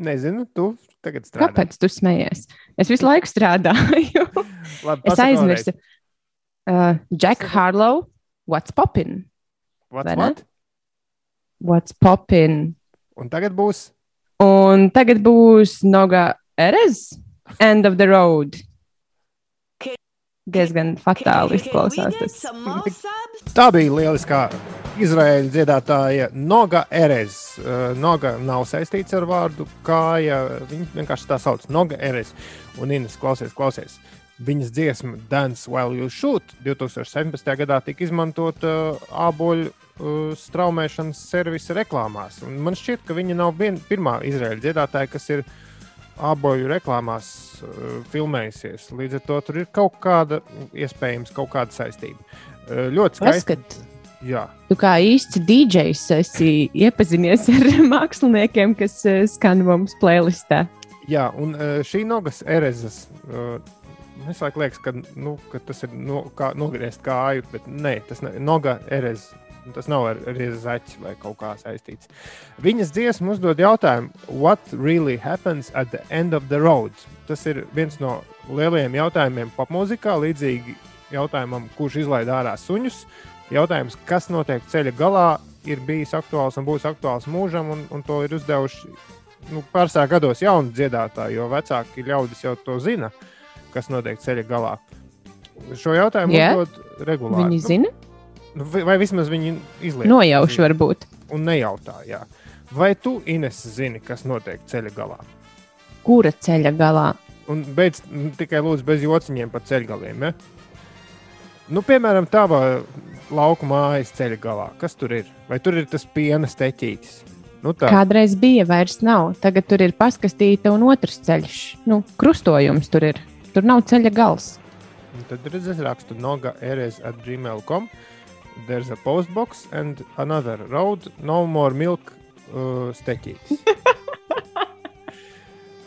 Nezinu, tu tagad strādā. Kāpēc tu smējies? Es visu laiku strādāju. Labi, es aizmirsu. Uh, Jack Harlow, What's Poppin'? What's what? What's Poppin'? Un tagad būs Un tagad būs Noga Erez, End of the Road. Diezgan fatāli izklausās. Tas. Tā bija lieliskā izraēļa dziedātāja Noga Erez. Uh, Noga nav saistīts ar vārdu kāja. Viņa vienkārši tā sauc Noga Erez. Un Ines, klausies, klausies. Viņas dziesma Dance While You Shoot 2017. gadā tika izmantota uh, āboļu uh, straumēšanas servisa reklāmās. Un man šķiet, ka viņa nav vien, pirmā izraēļa dziedātāja, kas ir āboļu reklāmās uh, filmējusies. Līdz ar to tur ir kaut kāda, iespējams, kaut kāda saistība. Uh, ļoti skaisti. Paskat, Jā, tu kā īsts DJs esi iepazinies ar māksliniekiem, kas eh, skan mums playlistā. jā, un šī nogas erezes. Uh, Es laikam liekas, ka, nu, ka tas ir no, kā, nogriezt kāju, bet nē, tas ir noga erezes. Tas nav ar riezaļu vai kaut kā saistīts. Viņas dziesma uzdod jautājumu, what really happens at the end of the road? Tas ir viens no lielajiem jautājumiem popmūzikā, līdzīgi jautājumam, kurš izlaiž ārā suņus. Jautājums, kas notiek ceļa galā, ir bijis aktuāls un būs aktuāls mūžam, un, un to ir uzdevuši nu, pārsvarā gados jauni dziedātāji, jo vecāki ļaudis jau to zina, kas notiek ceļa galā. Šo jautājumu yeah. uzdod regulāri. Viņi zina, Nu, vai, vai vismaz viņi izlaiž nojauši varbūt. un nejautā. Jā. Vai tu, Ines, zini, kas notiek ceļa galā? Kura ceļa galā? Un beidz nu, tikai lūdzu bez jociņiem par ceļgaliem. Ja? Nu, piemēram, tava lauka mājas ceļa galā. Kas tur ir? Vai tur ir tas piena steķītis? Nu, tā. Kādreiz bija, vairs nav. Tagad tur ir paskastīta un otrs ceļš. Nu, krustojums tur ir. Tur nav ceļa gals. Un Tad redzēs, rakstu noga erez at gmail.com. There's a postbox and another road. No more milk uh, steķītis.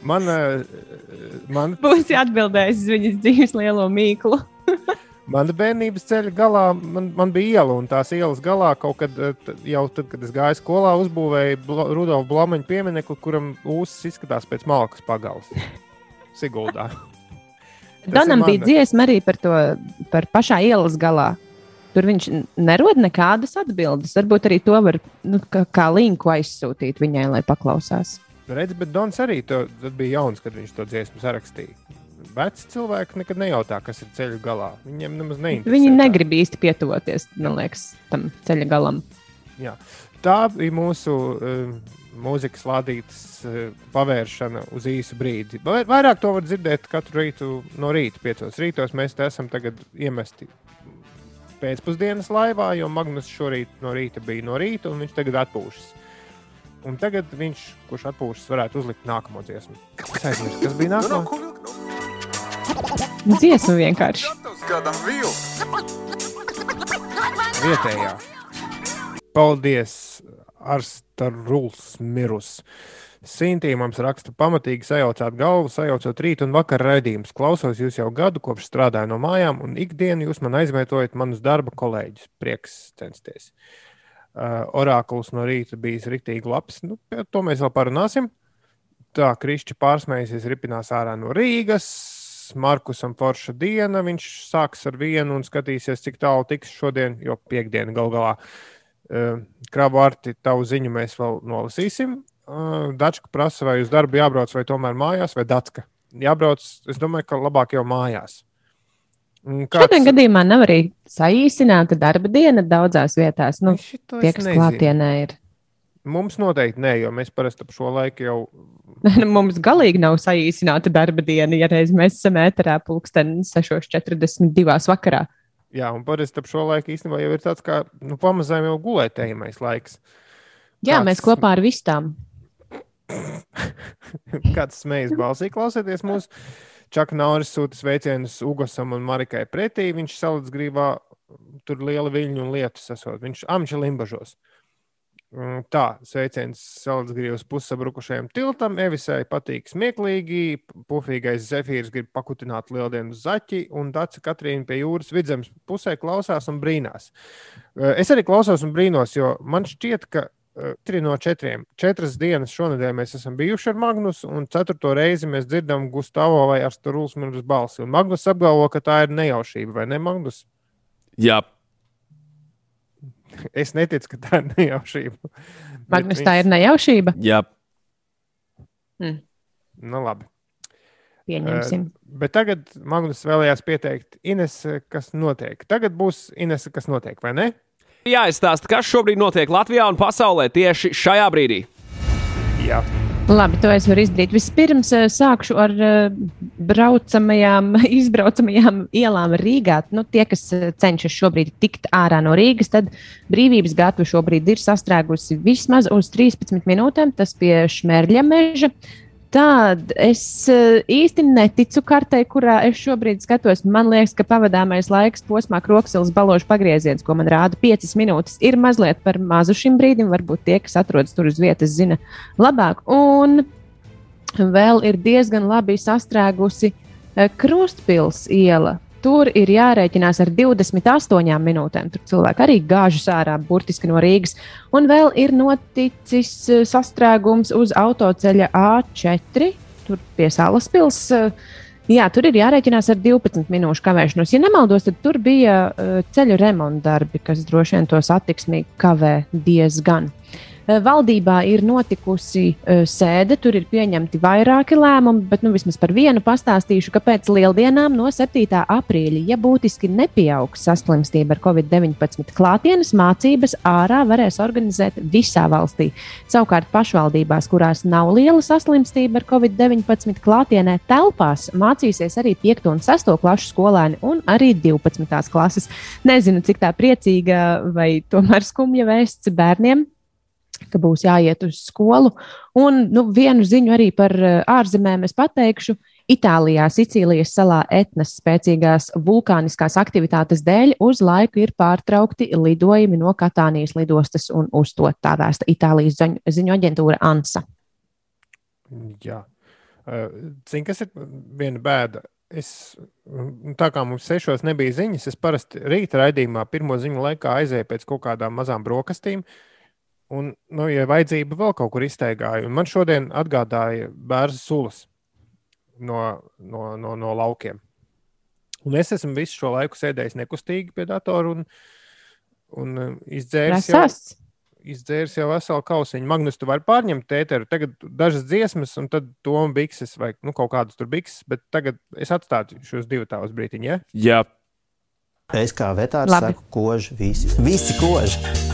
Man, uh, man Būs atbildējis uz viņas dzīves lielo mīklu. Mana bērnības ceļa galā man, man bija iela, un tās ielas galā kaut kad, t- jau tad, kad es gāju skolā, uzbūvēju Bla- Rudolfa Blāmaņa pieminiektu, kuram ūsas izskatās pēc malkas pagals. Siguldā. Donam bija dziesma arī par to, par pašā ielas galā. Tur viņš nerod nekādas atbildes. Varbūt arī to var nu, kā, kā linku aizsūtīt viņai, lai paklausās. Redz, bet Dons arī to, bija jauns, kad viņš to dziesmu sarakstīja. Veci cilvēki nekad nejautā, kas ir ceļa galā. Viņiem nemaz neinteresē. Viņi negrib īsti pietuvoties, man liekas, tam ceļa galam. Tā bija mūsu uh, mūzikas lādītas uh, pavēršana uz īsu brīdi. Vai- Vairāk to var dzirdēt katru rītu no rīta, piecos rītos. Mēs te esam tagad iemesti pēcpusdienas laivā, jo Magnus šorīt no rīta bija no rīta, un viņš tagad atpūšas. Un tagad viņš, kurš atpūšas, varētu uzlikt nākamo dziesmu. Es aizmirsu, kas bija nākamā. Dziesma vienkārši. vietējā. Paldies, Arsta Ruls Mirus. Sintīna mums raksta, pamatīgi sajaucāt galvu, sajaucot rītu un vakaru raidījumus. Klausos jūs jau gadu, kopš strādāju no mājām, un ikdienu jūs man aizvietojat manus darba kolēģus. Prieks censties. Uh, Orākuls no rīta bijis rīktīgi labs. Nu, to mēs vēl parunāsim. Tā, Krišķi pārsmējusies, ripinās ārā no Rīgas. Markusam forša diena. Viņš sāks ar vienu un skatīsies, cik tālu tiks šodien, jo piekdiena gal galā. Uh, Krabu arti tavu ziņu mēs vēl nolasīsim. Dačka prasa, vai uz darbu jābrauc, vai tomēr mājās, vai Dacka. Jābrauc, es domāju, ka labāk jau mājās. Un Šādā gadījumā nav arī saīsināta darba diena daudzās vietās. Nu, tie, kas nezinu. klātienē ir. Mums noteikti nē, jo mēs parasti ap šo laiku jau Mums galīgi nav saīsināta darba diena, ja reiz mēs esam ēterā pulksten 6.42. vakarā. Jā, un parasti ap šo laiku īstenībā jau ir tāds kā nu, pamazām jau gulētējamais laiks. Jā, Kāds- mēs kopā ar vistām. Kāds smējas balsī klausieties mūsu. Čaka Nauris sūta sveicienus Ugosam un Marikai pretī. Viņš salīdz grībā tur liela viļņu un lietus esot. Viņš amča limbažos. Mm, Tā, sveiciens salīdz gribas pussabrukušajam tiltam. Evisai patīk smieklīgi, pufīgais zefīrs grib pakutināt lieldienu zaķi, un Dāca Katrīna pie jūras vidzemes pusē klausās un brīnās. Eh, Es arī klausos un brīnos, jo man šķiet, ka eh, trīs no četriem, četras dienas šonadēļ mēs esam bijuši ar Magnusu, un ceturto reizi mēs dzirdam Gustavo vai Arsturūs minus balsi. Un Magnus apgalvo, ka tā ir nejaušība, vai ne, Magnus? Jā, Es neticu, ka tā ir nejaušība. Magnus, tā ir nejaušība. jā. Nu, labi. Pieņemsim. Uh, bet tagad Magnus vēlējās pieteikt Ines, kas notiek. Tagad būs Ines, kas notiek, vai ne? Jā, es stāstu, kas šobrīd notiek Latvijā un pasaulē tieši šajā brīdī. Jā. Labi, to es varu izdarīt. Vispirms uh, sākšu ar uh, braucamajām, izbraucamajām ielām Rīgā. Nu, tie, kas cenšas šobrīd tikt ārā no Rīgas, tad brīvības gata šobrīd ir sastrēgusi vismaz uz 13 minūtēm. Tas pie Šmērļa meža. Tad es eh, īsti neticu kartei, kurā es šobrīd skatos. Man liekas, ka pavadāmais laiks posmā Kroksilas baložu pagrieziens, ko man rāda 5 minūtes, ir mazliet par mazu šim brīdim. Varbūt tie, kas atrodas tur uz vietas, zina labāk. Un vēl ir diezgan labi sastrēgusi eh, Krustpils iela. Tur ir jārēķinās ar 28 minūtēm. Tur cilvēki arī gāžas ārā, burtiski no Rīgas. Un vēl ir noticis eh, sastrēgums uz autoceļa A4, tur pie Salas pilsētas. Eh, jā, tur ir jārēķinās ar 12 minūšu kavēšanos. Ja nemaldos, tad tur bija uh, ceļu remonta darbi, kas droši vien to satiksmi kavē diezgan. Uh, Eh, valdībā ir notikusi uh, sēde, tur ir pieņemti vairāki lēmumi, bet nu, vismaz par vienu pastāstīšu, ka pēc lieldienām no 7. aprīļa, ja būtiski nepieaugs saslimstība ar covid-19, klātienes mācības ārā varēs organizēt visā valstī. Savukārt pašvaldībās, kurās nav liela saslimstība ar covid-19, klātienē telpās mācīsies arī 5. un 6. klasu skolēni un arī 12. klases. Nezinu, cik tā priecīga vai tomēr skumja vēsts bērniem ka būs jāiet uz skolu. Un nu, vienu ziņu arī par eh, ārzemēm es pateikšu. Itālijā, Sicīlijas salā etnas spēcīgās vulkāniskās aktivitātes dēļ uz laiku ir pārtraukti lidojumi no Katānijas lidostas, un uz to tā vēsta Itālijas ziņu, aģentūra ANSA. Jā, zini, kas ir viena bēda. Es, tā kā mums sešos nebija ziņas, es parasti rīta raidījumā pirmo ziņu laikā aizēju pēc kaut kādām mazām brokastīm. Uh, Un, nu, ja vajadzība vēl kaut kur izteigāja, un man šodien atgādāja bērnu sulas no, no, no, no laukiem. Un es esmu visu šo laiku sēdējis nekustīgi pie datora un, un uh, izdzēris jau, izdzēris jau veselu kausiņu. Magnus, tu vari pārņemt tēteru, tagad dažas dziesmas, un tad to bikses vai nu, kaut kādas tur bikses, bet tagad es atstāju šos divus tādus brītiņus. Ja? Jā. Es kā vetārs saku, koži, visi, visi koži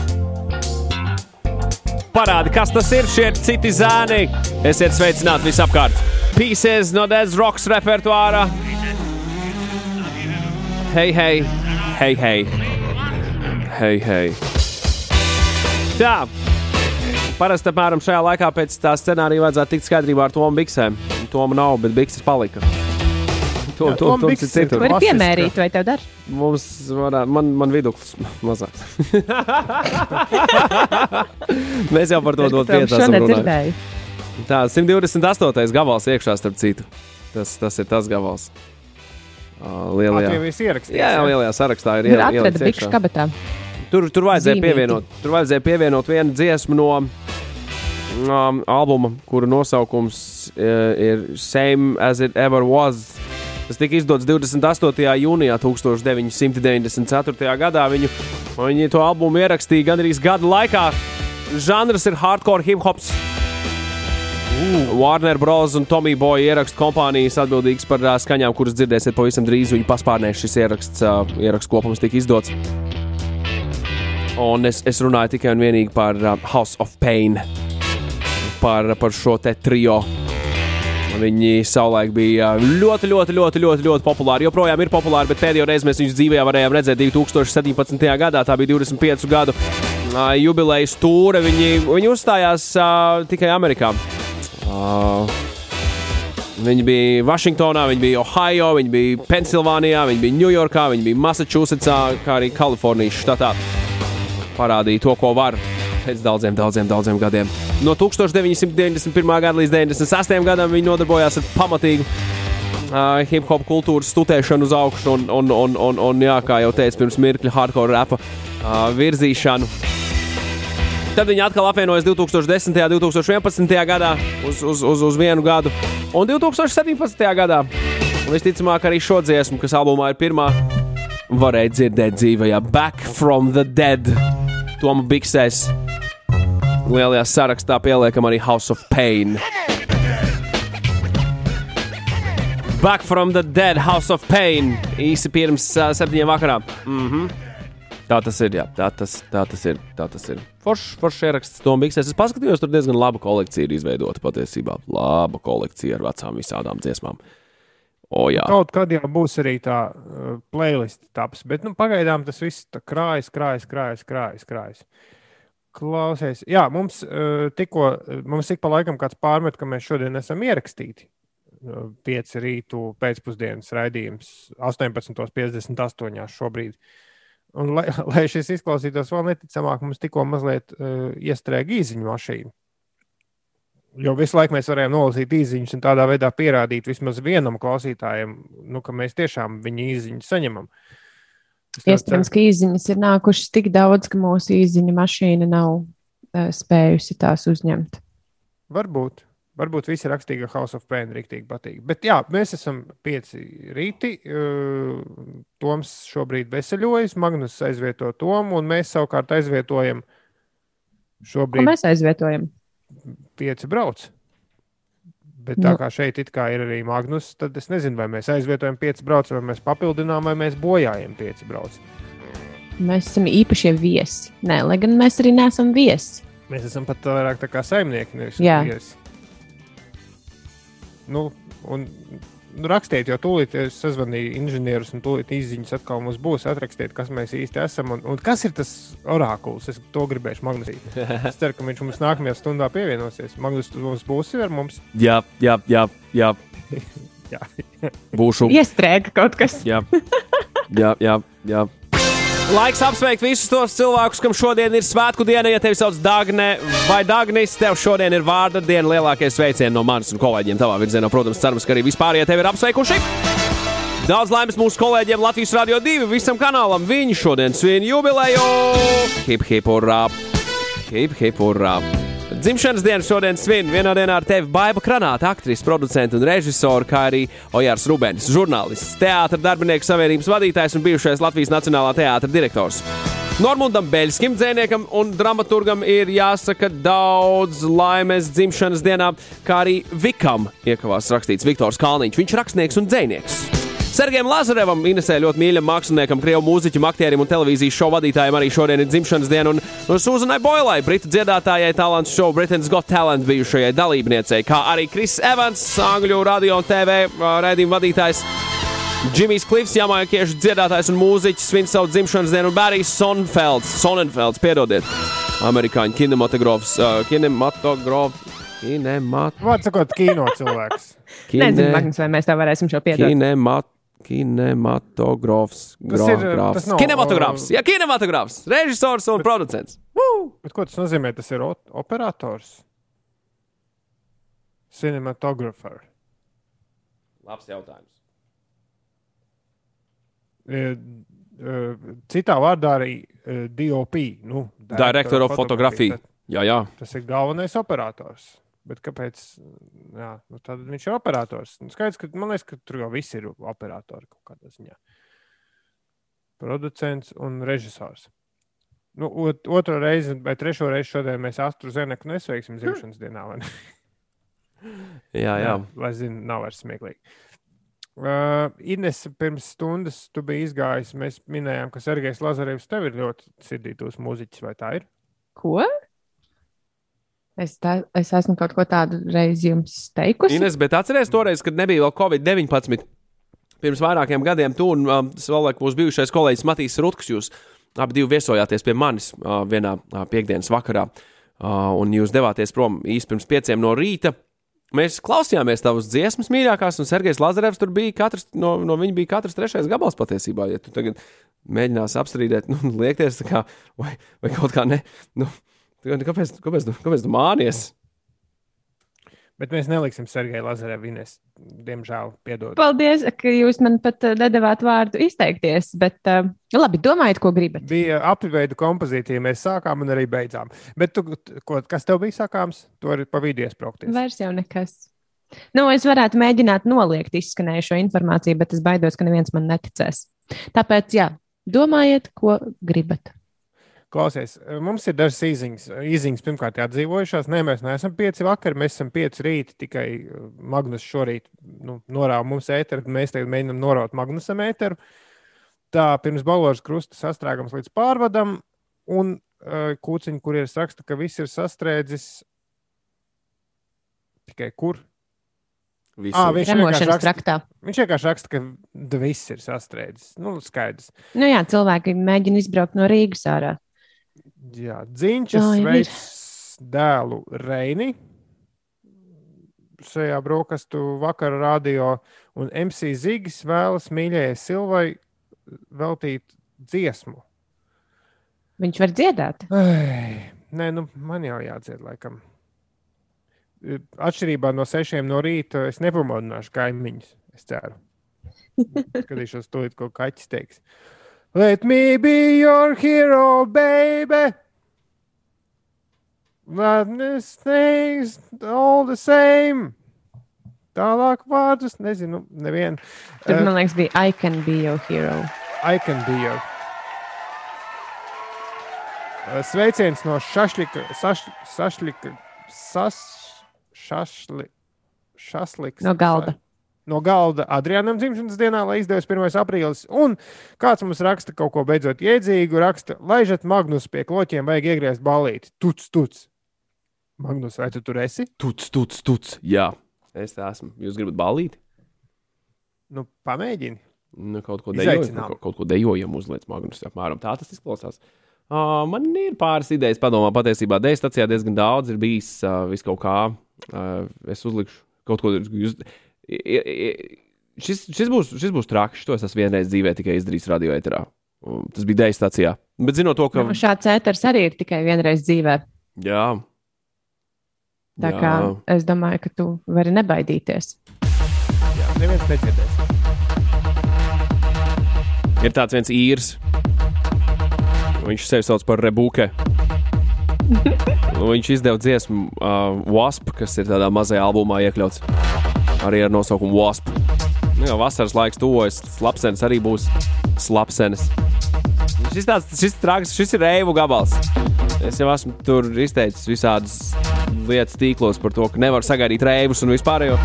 parādi, kas tas ir. Šie ir citi zēni. Esiet sveicināti visapkārt. Pieces no Dead Rocks repertuāra. Hei, hei, hei, hei. hei, hei. Tā. Parasti apmēram šajā laikā pēc tā scenārija vajadzētu tikt skaidrībā ar Tomu Biksēm. Tomu nav, bet Bikses palika. To, Jā, to, to, to citur. Var piemērīt, vai tev dar? Mums varētu, man, man viduklis mazāk. Mēs jau par to dot vietā. Tā, 128. gabals iekšā starp citu. Tas, tas ir tas gabals. Uh, lielajā, jā, jā, lielajā sarakstā ir bikšu kabatā. Tur, tur, vajadzēja Zīmīti. pievienot, tur vajadzēja pievienot vienu dziesmu no um, albuma, kuru nosaukums uh, ir Same as it ever was. Tas tika izdots 28. jūnijā 1994. gadā. Viņu, viņi to albumu ierakstīja gandrīz gada laikā. Žanrs ir hardcore hip hops. Uh. Warner Bros. un Tommy Boy ierakstu kompānijas atbildīgas par uh, skaņām, kuras dzirdēsiet pavisam drīz. Viņu paspārnē šis ieraksts, uh, ieraksts kopums tika izdots. Un es, es runāju tikai un vienīgi par uh, House of Pain, par, par šo te trio Viņi savulaik bija ļoti, ļoti, ļoti, ļoti, ļoti populāri. Joprojām ir populāri, bet pēdējo reizi mēs viņus dzīvē varējām redzēt 2017. gadā. Tā bija 25 gadu uh, jubilejas tūre. Viņi, viņi uzstājās uh, tikai Amerikā. Uh, Viņi bija Vašingtonā, viņi bija Ohio, viņi bija Pensilvānijā, viņi bija Ņujorkā, viņi bija Massachusettsā, kā arī Kalifornijas štatā. Parādīja to, ko var pēc daudziem, daudziem, daudziem gadiem. No 1991. gada līdz 96. gadam viņi nodarbojās ar pamatīgu uh, hip hop kultūras stutēšanu uz augšu, un, un, un, un, un jā, kā jau teicu, pirms mirkļa hardcore rapa uh, virzīšanu. Tad viņi atkal apvienojas 2010. un 2011. gadā uz, uz, uz, uz vienu gadu, un 2017. gadā. Visticamāk, arī šo dziesmu, kas albumā ir pirmā, varēja dzirdēt dzīvajā Back from the Dead. Toma Biksēs lielajā sarakstā pieliekam arī House of Pain. Back from the Dead House of Pain īsi pirms uh, septiņiem vakarā. Mm -hmm. Tā tas ir, jā, tā tas, tā tas ir. Tā tas ir. Foršs forš ieraksts to miksēs. Es paskatījos, tur diezgan laba kolekcija ir izveidota patiesībā. Laba kolekcija ar vecām visādām dziesmām. O, jā. Kaut kad jau būs arī tā uh, playlist taps, bet nu, pagaidām tas viss krājas, krājas, krājas, krājas. krājas. Klausies, jā, mums uh, tikko, mums ik pa laikam kāds pārmet, ka mēs šodien esam ierakstīti. 5 rītu pēcpusdienas raidījums 18.58. šobrīd. Un, lai, lai šis izklausītos vēl neticamāk, mums tikko mazliet uh, iestrēga īziņu mašīna. Jo visu laiku mēs varējām nolasīt īsiņas un tādā veidā pierādīt vismaz vienam klausītājam, nu, ka mēs tiešām viņa īsiņu saņemam. Iespējams, ka īsiņas ir nākušas tik daudz, ka mūsu īsiņu mašīna nav uh, spējusi tās uzņemt. Varbūt. Varbūt visi rakstīja, ka House of Pain rīktīgi patīk. Bet jā, mēs esam pieci rīti. Toms šobrīd veseļojas, Magnus aizvieto Tomu, un mēs savukārt aizvietojam šobrīd. Ko mēs aizvietojam? Pieci brauc. Bet tā nu. kā šeit kā ir arī Magnus, tad es nezinu, vai mēs aizvietojam pieci brauci, vai mēs papildinām, vai mēs bojājam pieci brauci. Mēs esam īpašie viesi. Nē, lai gan mēs arī neesam viesi. Mēs esam pat vairāk kā saimnieki, nevis viesi. Nu, un, nu, rakstiet, jo tūlīt es sazvanīju inženierus, un tūlīt izziņas atkal mums būs. Atrakstiet, kas mēs īsti esam un, un kas ir tas orakulis. Es to gribēšu Magnusīt. Es ceru, ka viņš mums nākamajā stundā pievienosies. Magnus, tu mums būsi ar mums? Jā, jā, jā. jā. jā. Būšu. Iestrēga kaut kas. jā, jā, jā. jā. Laiks apsveikt visus tos cilvēkus, kam šodien ir svētku diena. Ja tevi sauc Dagne vai Dagnis, tev šodien ir vārda diena. Lielākie sveicieni no manis un kolēģiem tavā virzienā. Protams, cerams, ka arī vispārējie tevi ir apsveikuši. Daudz laimes mūsu kolēģiem Latvijas Rādio 2 visam kanālam. Viņi šodien svin jubileju! Hip, hip, urā! Hip, hip, urā! Dzimšanas dienu šodien svin vienā dienā ar tevi Baiva Kranāta, aktrise, producents un režisors, kā arī Ojārs Rubens, žurnālists, teātris, darbinieku savienības vadītājs un bijušais Latvijas Nacionālā teātra direktors. Normundam Beļskim, dzēniekam un dramaturgam ir jāsaka daudz laimes dzimšanas dienā, kā arī Vikam iekavās rakstīts Viktors Kalniņš. Viņš ir rakstnieks un dzēnieks. Sergejam Lazarevam, Inesē ļoti mīļam māksliniekam, krievu mūziķim, aktierim un televīzijas šovu vadītājam arī šodien ir dzimšanas diena. Un, un Suzanai Boilai, britu dziedātājai, talants šovu Britain's Got Talent bijušajai dalībniecei, kā arī Kris Evans, Angļu radio un TV raidījuma vadītājs. Džimijs Klifs, jamaiskiešu dziedātājs un mūziķis, svin savu dzimšanas dienu, un Bārijs Sonfelds, Sonenfelds, piedodiet, amerikāņu kinematogrāfs, uh, kinematogrāfs. Kinemat... Vārds sakot, kino cilvēks. Kine... Nezinu, Magnus, vai mēs tā varēsim šo piedot. Kinemat... Kinematogrāfs. Tas ir tas nav, kinematogrāfs. Jā, kinematogrāfs. Režisors un bet, producents. Woo! Bet ko tas nozīmē? Tas ir operators. Cinematographer. Labs jautājums. E, e, citā vārdā arī DOP. Nu, Director of Photography. Jā, jā. Tas ir galvenais operators. Bet kāpēc? Jā, nu tad viņš ir operators. Nu, skaidrs, ka man liekas, ka tur jau viss ir operatori kaut kādā ziņā. Producents un režisors. Nu, ot, otro reizi, vai trešo reizi šodien mēs Astru Zeneku nesveiksim dzimšanas dienā. jā, jā. jā. Lai zinātu, nav vairs smieklīgi. Uh, Ines, pirms stundas tu biji izgājis. Mēs minējām, ka Sergejs Lazarevs tev ir ļoti sirdītos mūziķis, vai tā ir? Ko? Es, tā, es esmu kaut ko tādu reizi jums teikusi. Ines, bet atcerieties toreiz, kad nebija vēl Covid-19. Pirms vairākiem gadiem tu un um, savulaik mūsu bijušais kolēģis Matīs Rutks, jūs abi viesojāties pie manis uh, vienā uh, piekdienas vakarā, uh, un jūs devāties prom īsi pirms pieciem no rīta. Mēs klausījāmies tavas dziesmas mīļākās, un Sergejs Lazarevs tur bija katrs, no, no viņa bija katrs trešais gabals patiesībā. Ja tu tagad mēģināsi apstrīdēt, nu, liekties, kā, vai, vai kaut kā ne. Nu, Kāpēc, kāpēc, kāpēc tu mānies? Bet mēs neliksim Sergeju Lazarevu Ines. Diemžēl, piedod. Paldies, ka jūs man pat eh, nedavāt vārdu izteikties. Bet, uh, labi, domājiet, ko gribat. Bija apveidu kompozīcija, mēs sākām un arī beidzām. Bet tu, ko, kas tev bija sakāms? Tu vari pa vidu iesprāgties. Vairs jau nekas. Nu, es varētu mēģināt noliegt izskanējušo informāciju, bet es baidos, ka neviens man neticēs. Tāpēc, jā, domājiet, ko gribat. Klausies, mums ir dažas īziņas. Īziņas pirmkārt atdzīvojušās. Nē, mēs neesam pieci vakar, mēs esam pieci rīti. Tikai uh, Magnus šorīt nu, norāva mums ēteru, mēs tagad mēģinām noraut Magnusam ēteru. Tā pirms balvāras krusta sastrēgums līdz pārvadam, un uh, kūciņi, kur ir raksta, ka viss ir sastrēdzis. Tikai kur? Visu. À, viņš, vienkārši raksta, traktā. viņš vienkārši raksta, ka viss ir sastrēdzis. Nu, skaidrs. Nu jā, cilvēki mēģina izbraukt no Rīgas ārā. Jā, ir. sveic dēlu Reini. Šajā brokastu vakarā radio un MC Zigis vēlas mīļajai Silvai veltīt dziesmu. Viņš var dziedāt. Ai, nē, nu, man jau jādzied, laikam. Atšķirībā no sešiem no rīta es nepamodināšu kaimiņus. Es ceru. Skatīšos to, ko kaķis teiks. Let me be your hero, baby. Me things all the same. Tālāk vārdus nezinu, nevienu. Tur, Eh, man liekas, bija I can be your hero. I can be your. Eh, Sveiciens no Šašlika, saš, Sašlika, sas, šašli, šašliks. No galda. No galda Adrianam dzimšanas dienā, lai izdevies 1. aprīlis. Un kāds mums raksta kaut ko beidzot iedzīgu, raksta, laižat Magnus pie kloķiem, vajag iegriezt balīti. Tuc, tuc. Magnus, vai tu tur esi? Tuc, tuc, tuc. Jā, es tā esmu. Jūs gribat balīt? Nu, pamēģini. Nu, kaut ko dejojam, kaut, kaut ko dejojam, uzliek magnus. Apmēram tā tas izklausās. Uh, man ir pāris idejas, padomā, patiesībā dēļ stācijā diezgan daudz ir bijis uh, vis kaut kā. Uh, es uzlikšu kaut ko. Jūs... Šis, šis, būs, šis būs traks. To es esmu vienreiz dzīvē tikai izdarījis radio eterā. Un Tas bija dēļ stācijā. Bet zinot to, ka. Nu, šāds ēters arī ir tikai vienreiz dzīvē. Jā, Tā Jā. kā es domāju, ka tu vari nebaidīties. Jā, neviens nedzirdēs. ir tāds viens īrs. Viņš sevi sauc par Rebuke. Viņš izdeva dziesmu uh, Wasp, kas ir tādā mazajā albumā iekļauts. Arī ar nosaukumu Wasp. Nu, jau vasaras laiks tuvojas, slapsenes arī būs slapsenes. Šis, tāds, šis, traks, šis ir reivu gabals. Es jau esmu tur izteicis visādas lietas tīklos par to, ka nevar sagaidīt reivus un vispārējo.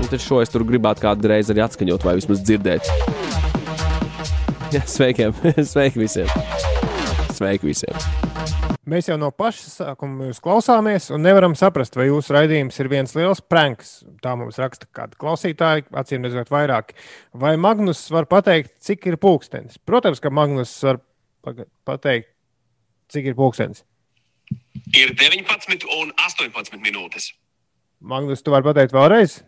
Un tad šo es tur gribētu kādu reizi arī atskaņot vai vismaz dzirdēt. Jā, Sveikiem! Sveiki visiem! Sveiki visiem! Mēs jau no paša sākuma jūs klausāmies un nevaram saprast, vai jūsu raidījums ir viens liels pranks. Tā mums raksta kāda klausītāja, acīm redzot, vairāk. Vai Magnus var pateikt, cik ir pulkstenis? Protams, ka Magnus var pateikt, cik ir pulkstenis. Ir 19 un 18 minūtes. Magnus, tu vari pateikt vēlreiz?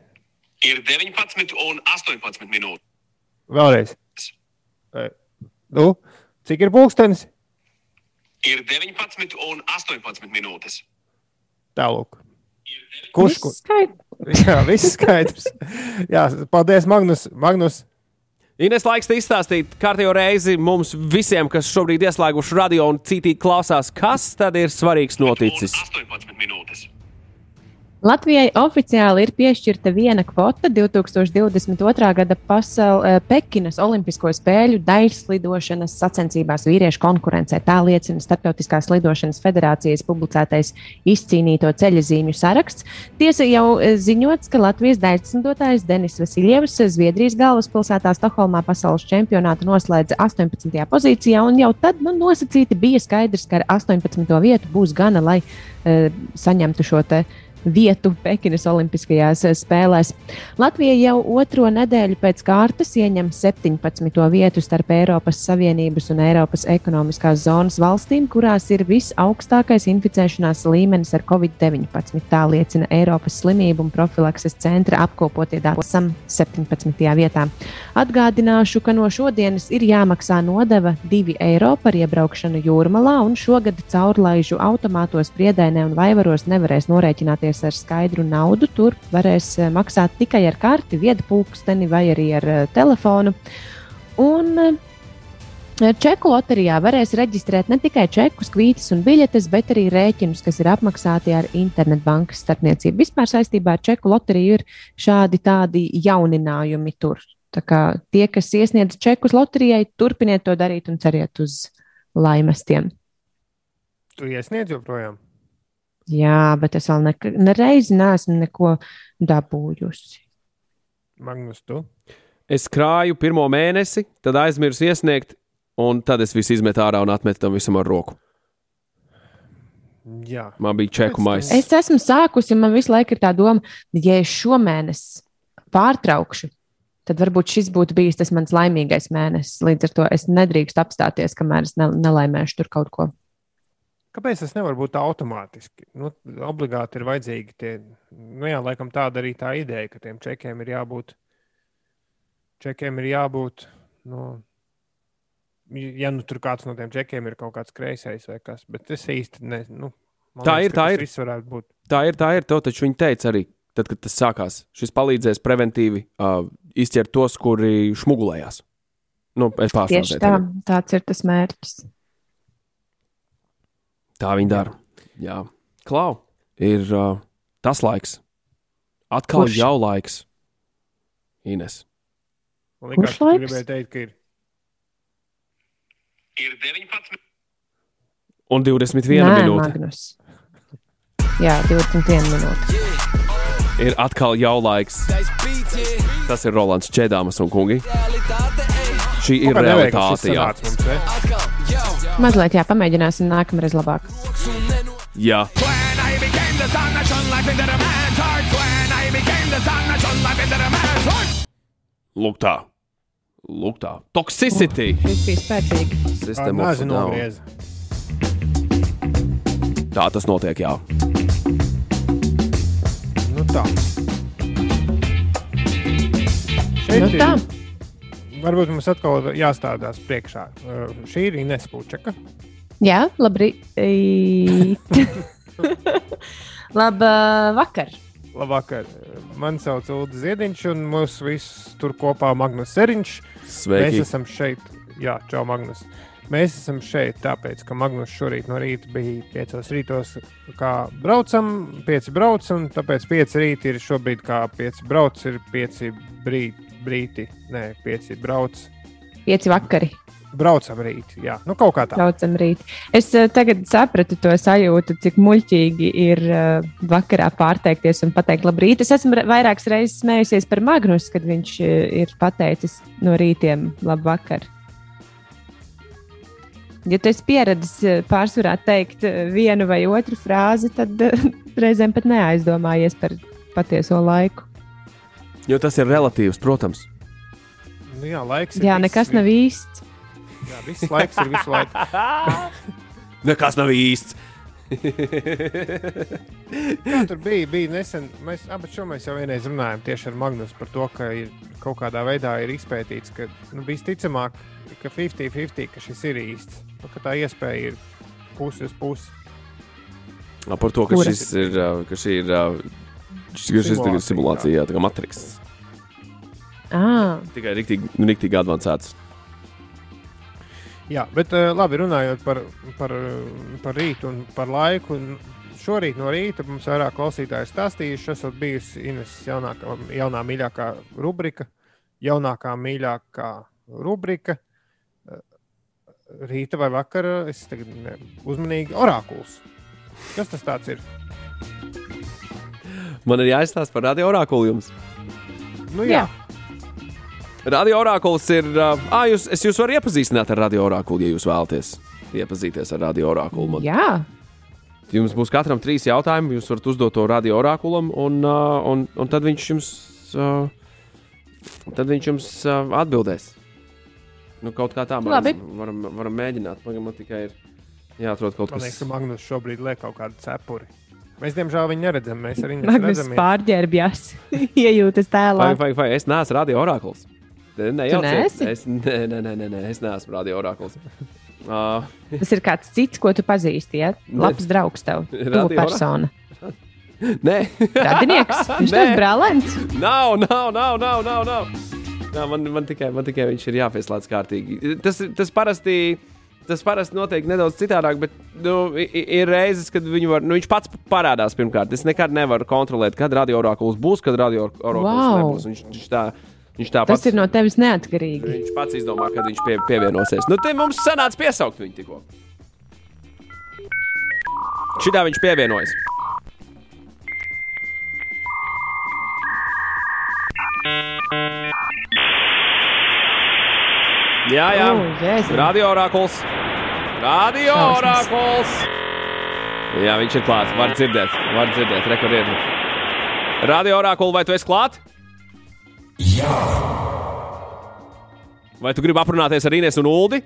Ir 19 un 18 minūtes. Vēlreiz. E, Nu, cik ir pulkstenis? Ir 19 un 18 minūtes. Tālāk. Kurš? Viss Kur? skaidrs. Jā, viss skaidrs. Jā, paldies, Magnus. Magnus. Ines laiks te izstāstīt kārtējo reizi mums visiem, kas šobrīd ieslēguši radio un citīgi klausās, kas tad ir svarīgs noticis. Un 18 minūtes. Latvijai oficiāli ir piešķirta viena kvota 2022. gada pasaules Pekinas Olimpisko spēļu daļslidošanas sacensībās vīriešu konkurencē. Tā liecina Startautiskās lidošanas federācijas publicētais izcīnīto ceļa zīmju saraksts. Tiesa jau eh, ziņots, ka Latvijas daļslidotājs Denis Vasiljevs Zviedrijas galvaspilsētā Stokholmā pasaules čempionātu noslēdza 18. pozīcijā, un jau tad nu, nosacīti bija skaidrs, ka ar 18. vietu būs gana, lai uh, saņemtu šo te vietu Pekinas Olimpiskajās eh, spēlēs. Latvija jau otro nedēļu pēc kārtas ieņem 17. vietu starp Eiropas Savienības un Eiropas ekonomiskās zonas valstīm, kurās ir visaugstākais inficēšanās līmenis ar covid-19. Tā liecina Eiropas slimību un profilakses centra apkopotie dati. Esam 17. vietā. Atgādināšu, ka no šodienas ir jāmaksā nodeva 2 eiro par iebraukšanu jūrmalā, un šogad caurlaižu automātos, priedēnē un vaivaros nevarēs norēķināties ar skaidru naudu. Tur varēs eh, maksāt tikai ar karti, viedu pulksteni vai arī ar eh, telefonu. Un eh, Čeku loterijā varēs reģistrēt ne tikai čekus, kvītus un biļetes, bet arī rēķinus, kas ir apmaksāti ar internetbankas starpniecību. Vispār saistībā ar Čeku loteriju ir šādi tādi jauninājumi tur. Tā kā tie, kas iesniedz čekus loterijai, turpiniet to darīt un ceriet uz laimestiem. Tu iesniedz joprojām? Jā, bet es vēl nekad, nereizi neesmu neko dabūjusi. Magnus, tu? Es krāju pirmo mēnesi, tad aizmirsu iesniegt, un tad es visu izmetu ārā un atmetu tam visam ar roku. Jā. Man bija čeku maisa. Es esmu sākusi, man visu laiku ir tā doma, ja es šomēnes pārtraukšu, tad varbūt šis būtu bijis tas mans laimīgais mēnesis. Līdz ar to es nedrīkstu apstāties, kamēr es ne, nelaimēšu tur kaut ko. Kāpēc tas nevar būt automātiski? Nu, obligāti ir vajadzīgi tie, nu jā, laikam tāda arī tā ideja, ka tiem čekiem ir jābūt, čekiem ir jābūt, nu, ja nu tur kāds no tiem čekiem ir kaut kāds kreisais vai kas, bet es īsti ne, nu, Tā liekas, ir, tā ir. Varētu būt. Tā ir, tā ir. To taču viņi teica arī, tad, kad tas sākās. Šis palīdzēs preventīvi uh, izķert tos, kuri šmugulējās. Nu, es Tieši tā, tāds ir tas mērķis. Tā viņi dara. Jā, klau, ir uh, tas laiks. Atkal Kurš? jau laiks. Ines. Man liekas, ka gribēji teikt, ka ir. Ir 19. Un 21 Nē, minūte. Magnus. Jā, 21 minūte. Ir atkal jau laiks. Tas ir Rolands Čedāmas un kungi. Šī ir realitāte. mums? Mazliet, jā, pamēģināsim nākamreiz labāk. jā. Lūk tā. Lūk tā. Toxicity. Šis bija spēcīgi. System of a Nāzi Down. nogriez. Tā tas notiek, jā. Nu tā. Šeit Nu ir- tā. Varbūt mums atkal jāstādās priekšā. Uh, šī ir Ines Pučaka. Jā, labrīt. Labvakar. Labvakar. Mani sauc Ulrichs Ziedņš, un mūsu visus tur kopā Magnus Seriņš. Mēs Sveiki. esam šeit. Jā, čau, Magnus. Mēs esam šeit tāpēc, ka Magnus šorīt no rīta bija 5 rītos, kā braucam, 5 brauc, un tāpēc 5 rīti ir šobrīd kā 5 brauc, ir 5 brīti, brīti, nē, 5 brauc. Pieci vakari. Braucam rītī, jā, nu kaut kā tā. Braucam rīt. Es uh, tagad sapratu to sajūtu, cik muļķīgi ir uh, vakarā pārteikties un pateikt labrīt. Es esmu vairākas reizes smējusies par Magnus, kad viņš uh, ir pateicis no rītiem labvakar. Ja tu esi uh, pārsvarā teikt vienu vai otru frāzi, tad reizēm pat neaizdomājies par patieso laiku. Jo tas ir relatīvs, protams. Nu, jā, laiks ir Jā, nekas nav īsts. Jā, viss laiks ir visu laiku. Nekas nav īsts. Jā, tur bija, bija nesen, mēs abi šo mēs jau vienreiz runājām tieši ar Magnusu par to, ka ir kaut kādā veidā ir izpētīts, ka nu, visticamāk, ka 50-50, ka šis ir īsts. Nu, ka tā iespēja ir pusi uz pusi. Par to, ka Kuras? šis ir, ka šī ir, šis, ir Simulācija, jā, tā kā matriks. Ah, Tikai riktīgi, riktīgi advancēts. Jā, bet uh, labi, runājot par, par, eh, par rītu un par laiku. un Šorīt no rīta mums vairāk klausītāji stāstījuši, esat bijusi Ines jaunākā, jaunā mīļākā rubrika, jaunākā mīļākā rubrika. Eh, Rīta vai vakara, es tagad ne, uzmanīgi orakuls. Kas tas tāds ir? Man ir jāizstāsta par radio orakulu jums. Nu, jā, Jā. Radio orakuls ir. Ah, jūs, es jūs varu iepazīstināt ar radio orakulu, ja jūs vēlaties iepazīties ar radio orakulu. Man- jā. Jums būs katram trīs jautājumi. Jūs varat uzdot to radio orakulam, un, un, un tad viņš jums, tad viņš jums atbildēs. Nu, kaut kā tā, Labi. varam, varam, varam mēģināt. Pagaidām, man tikai ir jāatrod kaut man liekas, kas ka Magnus šobrīd liek kaut kādu cepuri. Mēs, diemžēl, viņu neredzam. Mēs arī Magnus redzam. pārģērbjas, iejūtas tēlā. Vai, vai, vai es neesmu radio? Ne? Es, nē, nē, nē, nē, es neesmu radio orakuls. Uh, Tas ir kāds cits, ko tu pazīsti. Ja? Labs draugs tev, tuva Radio persona. nē, Radinieks, viņš Nē. tas brālēns. nav, nav, nav, nav, nav. nav. Nā, man, man, tikai, man tikai viņš ir jāpieslēdz kārtīgi. Tas, tas parasti. Tas parasti notiek nedaudz citādāk, bet nu, ir reizes, kad var, nu, viņš pats parādās pirmkārt. Es nekad nevaru kontrolēt, kad radioorākulis būs, kad radioorākulis Wow. nebūs. Viņš, viņš tā, viņš tā Tas pats, ir no tevis neatkarīgi. viņš pats izdomā, kad viņš pie, pievienosies. Nu, te mums sanāca piesaukt viņu tikko. Šitā viņš pievienojas. Jā, jā. O. Radio orakuls. Radio Šausmas. orakuls. Jā, viņš ir klāts. Var dzirdēt, var dzirdēt, rekordiet. Radio orakul, vai tu esi klāt? Jā, Vai tu gribi aprunāties ar Inês un Uldi?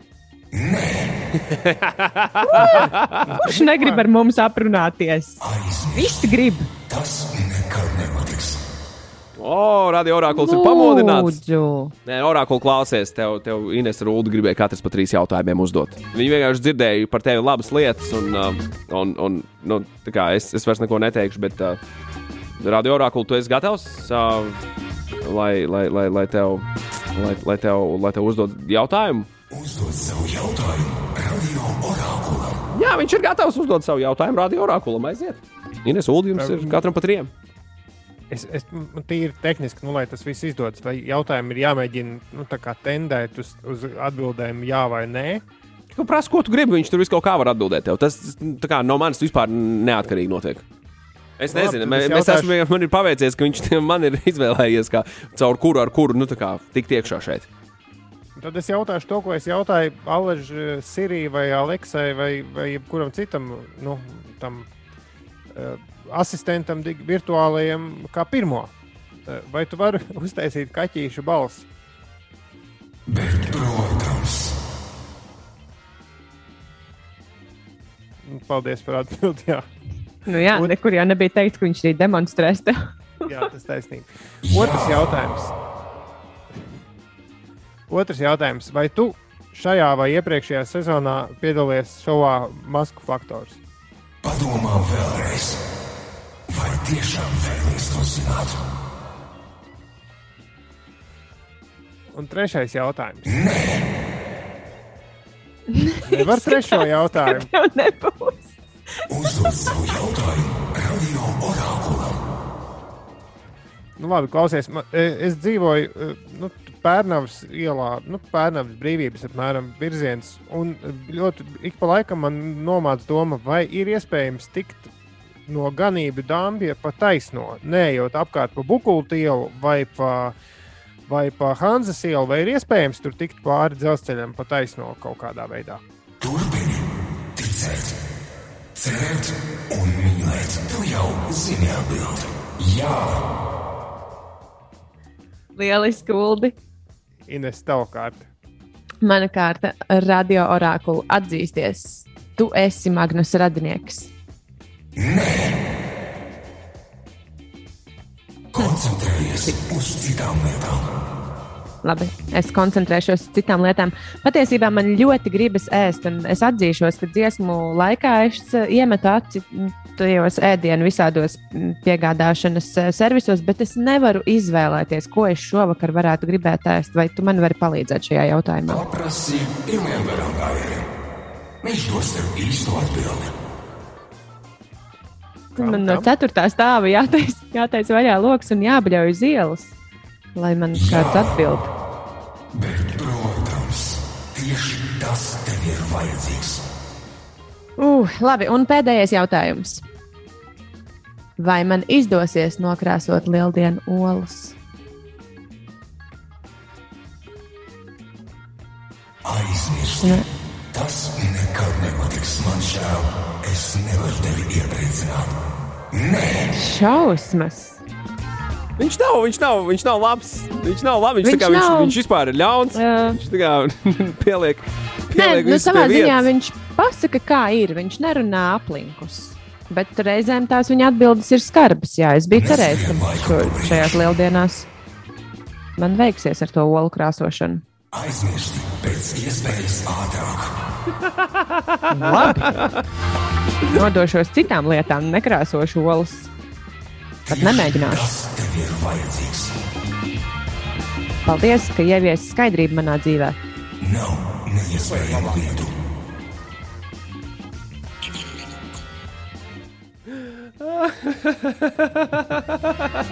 Kurš negrib ar mums aprunāties? Visi grib. tas nekad nenotiks. O, radio orakuls ir pamodināts. Nē, orakuli klausies, tev, tev Ines Ulu gribēja katrs pa trīs jautājumiem uzdot. Viņi vienkārši dzirdēja par tevi labas lietas, un, uh, un, un nu, tā kā es, es vairs neko neteikšu, bet uh, radio orakuli tu esi gatavs, uh, lai, lai, lai, lai, tev, lai, lai, tev, lai tev uzdod jautājumu. Uzdod savu jautājumu radio orakulam. Jā, viņš ir gatavs uzdot savu jautājumu radio orakulam. Aiziet! Ines Ulu jums ir katram pa trim. Es, es tīri tehniski, nu, lai tas viss izdodas, vai jautājumi ir jāmēģina nu, tendēt uz, uz atbildēm, jā vai nē. Tu prasa, ko tu gribi, viņš tur visu kaut kā var atbildēt. Tev. Tas tā kā, no manis vispār neatkarīgi notiek. Es Labi, nezinu, mēs, es jautāšu- esam, man ir paveicies, ka viņš man ir izvēlējies, kā, caur kuru ar kuru nu, kā, tikt iekšā šeit. Tad es jautāšu to, ko es jautāju Aleģa, Sirijai vai Aleksai vai, vai jebkuram citam nu, tam, uh, asistentam, virtuālajam, kā pirmo. Vai tu vari uztaisīt kaķīšu balsi? Bet, protams, Nu, Paldies par atbildi. Jā, Nu, jā, Un- nekur jau nebija teikts, ka viņš arī demonstrēs. jā tas taisnība. Otrs jautājums. Otrs jautājums. Vai tu šajā vai iepriekšējā sezonā piedalījies šovā Masku faktors? padomā vēlreiz. Vai tiešām vēlaties to zināt? Un trešais jautājums. Nevar trešo jautājumu. Tev nebūs. Uzdod savu jautājumu radio orakulam. Nu, labi, klausies, man, e, es dzīvoju e, nu, Pērnavas ielā, nu, Pērnavas brīvības apmēram virziens. Un ļoti ik pa laikam man nomāca doma, vai ir iespējams tikt no ganību dāmbja pa taisno, neejot apkārt pa Bukultu ielu vai pa, vai pa Hanzas ielu, vai ir iespējams tur tikt pāri dzelzceļam pa taisno kaut kādā veidā. Turpini ticēt, cerēt un mīlēt. Tu jau zini atbildi. Jā, Lieliski, Uldi. Ines, tava kārta. Mana kārta - radio orakulu atzīsties. Tu esi Magnus radinieks. Koncentrējies uz citām lietām. Labi, es koncentrēšos uz citām lietām. Patiesībā man ļoti gribas ēst, un es atzīšos, ka dziesmu laikā es eh, iemetu aci mm, tajos ēdienu visādos mm, piegādāšanas eh, servisos, bet es nevaru izvēlēties, ko es šovakar varētu gribēt ēst. Vai tu man vari palīdzēt šajā jautājumā? Paprasti pirmajam garam gājējam. Viņš dos tev īsto atbildi. Man no ceturtā stāva jātais, jātais vaļā lokus un jābļauj uz ielas, lai man kāds atbild. Bet, protams, tieši tas tev ir vajadzīgs. Uh, labi, un pēdējais jautājums. Vai man izdosies nokrāsot lieldienu olas? Aizmirsti. Ne. Tas nekad nenotiks. Man žēl, es nevaru tevi iepriecināt. Nē, Šausmas! Viņš nav, viņš nav, viņš nav labs. Viņš nav labs. Viņš, Viņš viņš, kā, viņš, nav. viņš vispār ir ļauns. Jā. Viņš tā kā pieliek, Nē, pieliek nu, visu savā ziņā viņš pasaka, kā ir. Viņš nerunā aplinkus. Bet reizēm tās viņa atbildes ir skarbas. Jā, es biju cerējis, ka šo, šajās lieldienās man veiksies ar to olu krāsošanu. Aizmirsti pēc iespējas ātrāk. Labi. Nodošos citām lietām, nekrāsošu olas. Pat nemēģināšu. Tas tev ir vajadzīgs. Paldies, ka ieviesi skaidrību manā dzīvē. Nav neiespējamu lietu.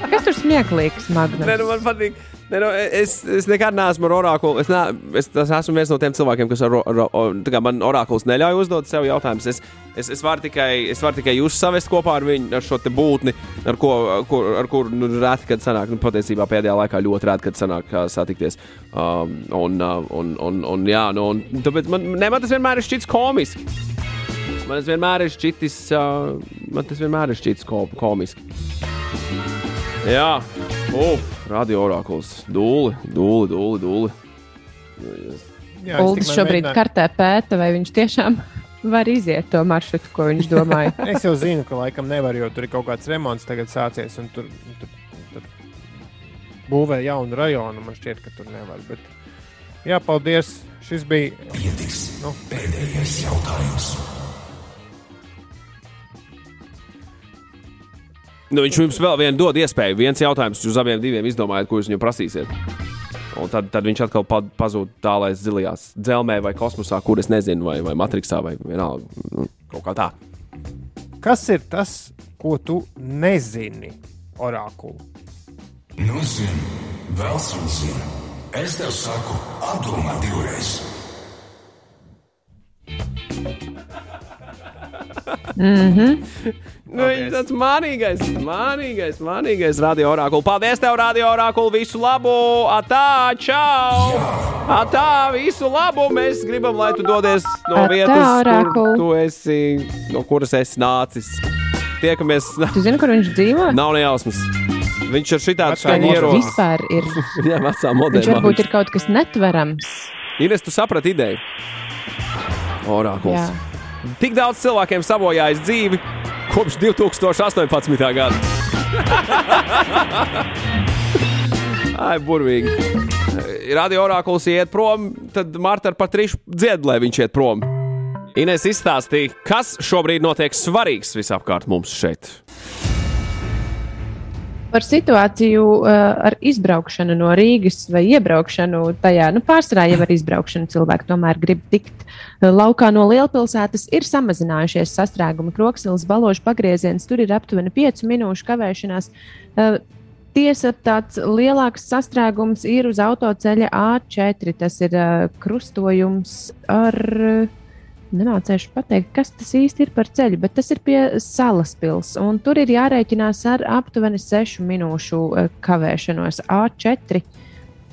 Kas tur smieklīgs, Magnus? Nē, nu man patīk. Ne, nu, es, es nekad neesmu ar orakulu. Es, ne, es, es esmu viens no tiem cilvēkiem, kas ar, ar, ar, man orakuls neļauj uzdot sev jautājumus. Es, es, es varu tikai, es varu tikai jūs savest kopā ar viņu, ar šo būtni, ar ko, kur, ar kur nu, reti, kad sanāk, nu, patiesībā pēdējā laikā ļoti reti, kad sanāk satikties. Um, un, uh, un, un, un, jā, nu, un, tāpēc man, ne, man tas vienmēr ir šķits komiski. Man tas vienmēr ir šķitis, uh, man tas vienmēr ir šķitis komiski. Jā, uf, radio orakuls. Dūli, dūli, dūli. dūli. Jā, Uldis šobrīd mēģināju. kartē pēta, vai viņš tiešām var iziet to maršrutu, ko viņš domāja. es jau zinu, ka laikam nevar, jo tur ir kaut kāds remonts tagad sācies. Tur, tur, tur būvē jaunu rajonu. Man šķiet, ka tur nevar. Bet, jā, paldies. Šis bija. Nu. pēdējais jautājums. Nu, viņš jums vēl vienu dod iespēju. Viens jautājums uz abiem diviem izdomājot, ko jūs viņam prasīsiet. Un tad, tad viņš atkal pazūd tālāk zilajās dzelzmē vai kosmosā, kur es nezinu, vai, vai matricā, vai vienalga. Nu, kaut kā tā. Kas ir tas, ko tu nezini, orakulu? Nu, zini, vēl zinu. Es tev saku, apdomā divreiz. Mm -hmm. Nu, viņš tāds mānīgais, mānīgais, mānīgais radio orakuli. Paldies, tev, radio orakuli. Visu labu! Atā, čau! Atā, visu labu! Mēs gribam, lai tu dodies no Atā, vietas, orakul. kur tu esi, no kuras esi nācis. Tiekamies. Tu zini, kur viņš dzīvo? Nav nejausmas. Viņš ir šitāds kā Viņš ierocis. vispār ir. Jā, vecā Viņš modeļa. varbūt ir kaut kas netverams. Ines, tu saprati ideju? Orakuls. Jā. Tik daudz cilvēkiem sabojājis dzīvi kopš 2018. gada. Ai, burvīgi. Radio orakuls iet prom, tad Marta ar Patrišu dzied, lai viņš iet prom. Ines izstāstīja, kas šobrīd notiek svarīgs visapkārt mums šeit. Par situāciju uh, ar izbraukšanu no Rīgas vai iebraukšanu tajā, nu, pārsvarā jau ar izbraukšanu cilvēki tomēr grib tikt uh, laukā no lielpilsētas, ir samazinājušies sastrēguma kroksilas, baložu pagrieziens, tur ir aptuveni 5 minūšu kavēšanās. Uh, Tiesa, tāds lielāks sastrēgums ir uz autoceļa A4. Tas ir uh, krustojums ar uh, Nemācīšu pateikt, kas tas īsti ir par ceļu, bet tas ir pie salas pilsētas. Tur ir jārēķinās ar aptuveni 6 minūšu eh, kavēšanos A4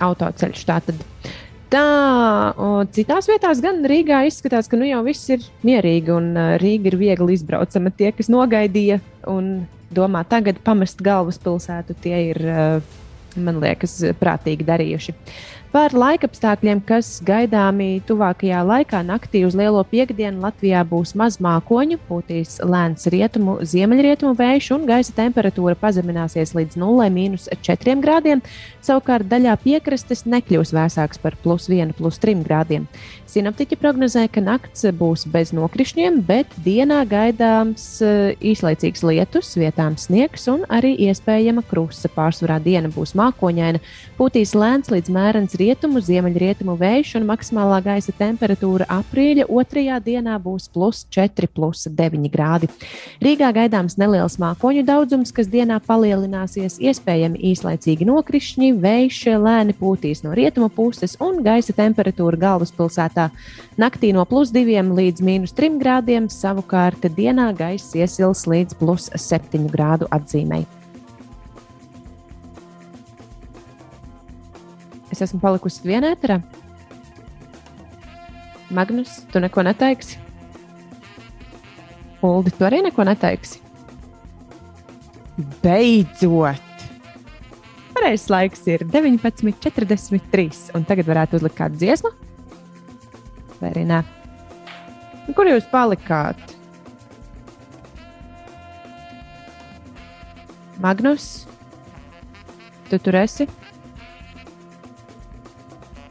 autoceļš. Tātad. Tā, un citās vietās, gan Rīgā, izskatās, ka nu jau viss ir mierīgi un uh, Rīga ir viegli izbraucama. Tie, kas nogaidīja un domā tagad pamest galvaspilsētu, tie ir, uh, man liekas, prātīgi darījuši. Par laikapstākļiem, kas gaidāmi tuvākajā laikā, naktī uz lielo piekdienu Latvijā būs maz mākoņu, būtīs lēns rietumu, ziemeļrietumu vējš un gaisa temperatūra pazemināsies līdz 0,4 grādiem. Savukārt daļā piekrastes nekļūs vēsāks par plus 1, plus 3 grādiem. Sinoptiķi prognozē, ka nakts būs bez nokrišņiem, bet dienā gaidāms eh, īslaicīgs lietus, vietām sniegs un arī iespējama krusta. Pārsvarā diena būs mākoņaina, pūtīs lēns līdz mērens rietumu, ziemeļrietumu vējš un maksimālā gaisa temperatūra aprīļa otrajā dienā būs plus 4, plus 9 grādi. Rīgā gaidāms neliels mākoņu daudzums, kas dienā palielināsies, iespējami īslaicīgi nokrišņi, vējš lēni pūtīs no rietumu puses un gaisa temperatūra galvaspilsētā naktī no plus 2 līdz minus 3 grādiem, savukārt dienā gaisa iesils līdz plus 7 grādu atzīmei. Es esmu palikusi vienā eterā. Magnus, tu neko neteiksi? Uldi, tu arī neko neteiksi? Beidzot! Pareizais laiks ir 19.43. Un tagad varētu uzlikt kādu dziesmu? Vai arī nē? Kur jūs palikāt? Magnus, tu tur esi?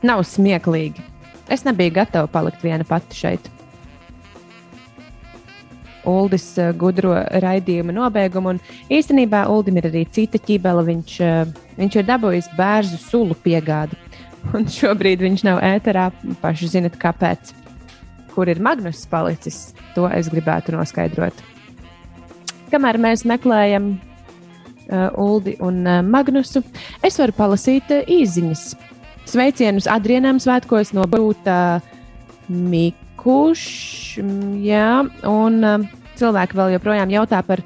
Nav smieklīgi. Es nebiju gatava palikt viena pati šeit. Uldis uh, gudro raidījuma nobeigumu, un īstenībā Uldim ir arī cita ķībele. Viņš, uh, viņš ir dabūjis bērnu sulu piegādi, un šobrīd viņš nav ēterā. Paši zinat, kāpēc. Kur ir Magnus palicis, to es gribētu noskaidrot. Kamēr mēs meklējam uh, Uldi un uh, Magnusu. Es varu palasīt uh, īsiņas. Sveicienus Adrianam svētkos no Brūta Mikuš. Jā, un uh, cilvēki vēl joprojām jautā par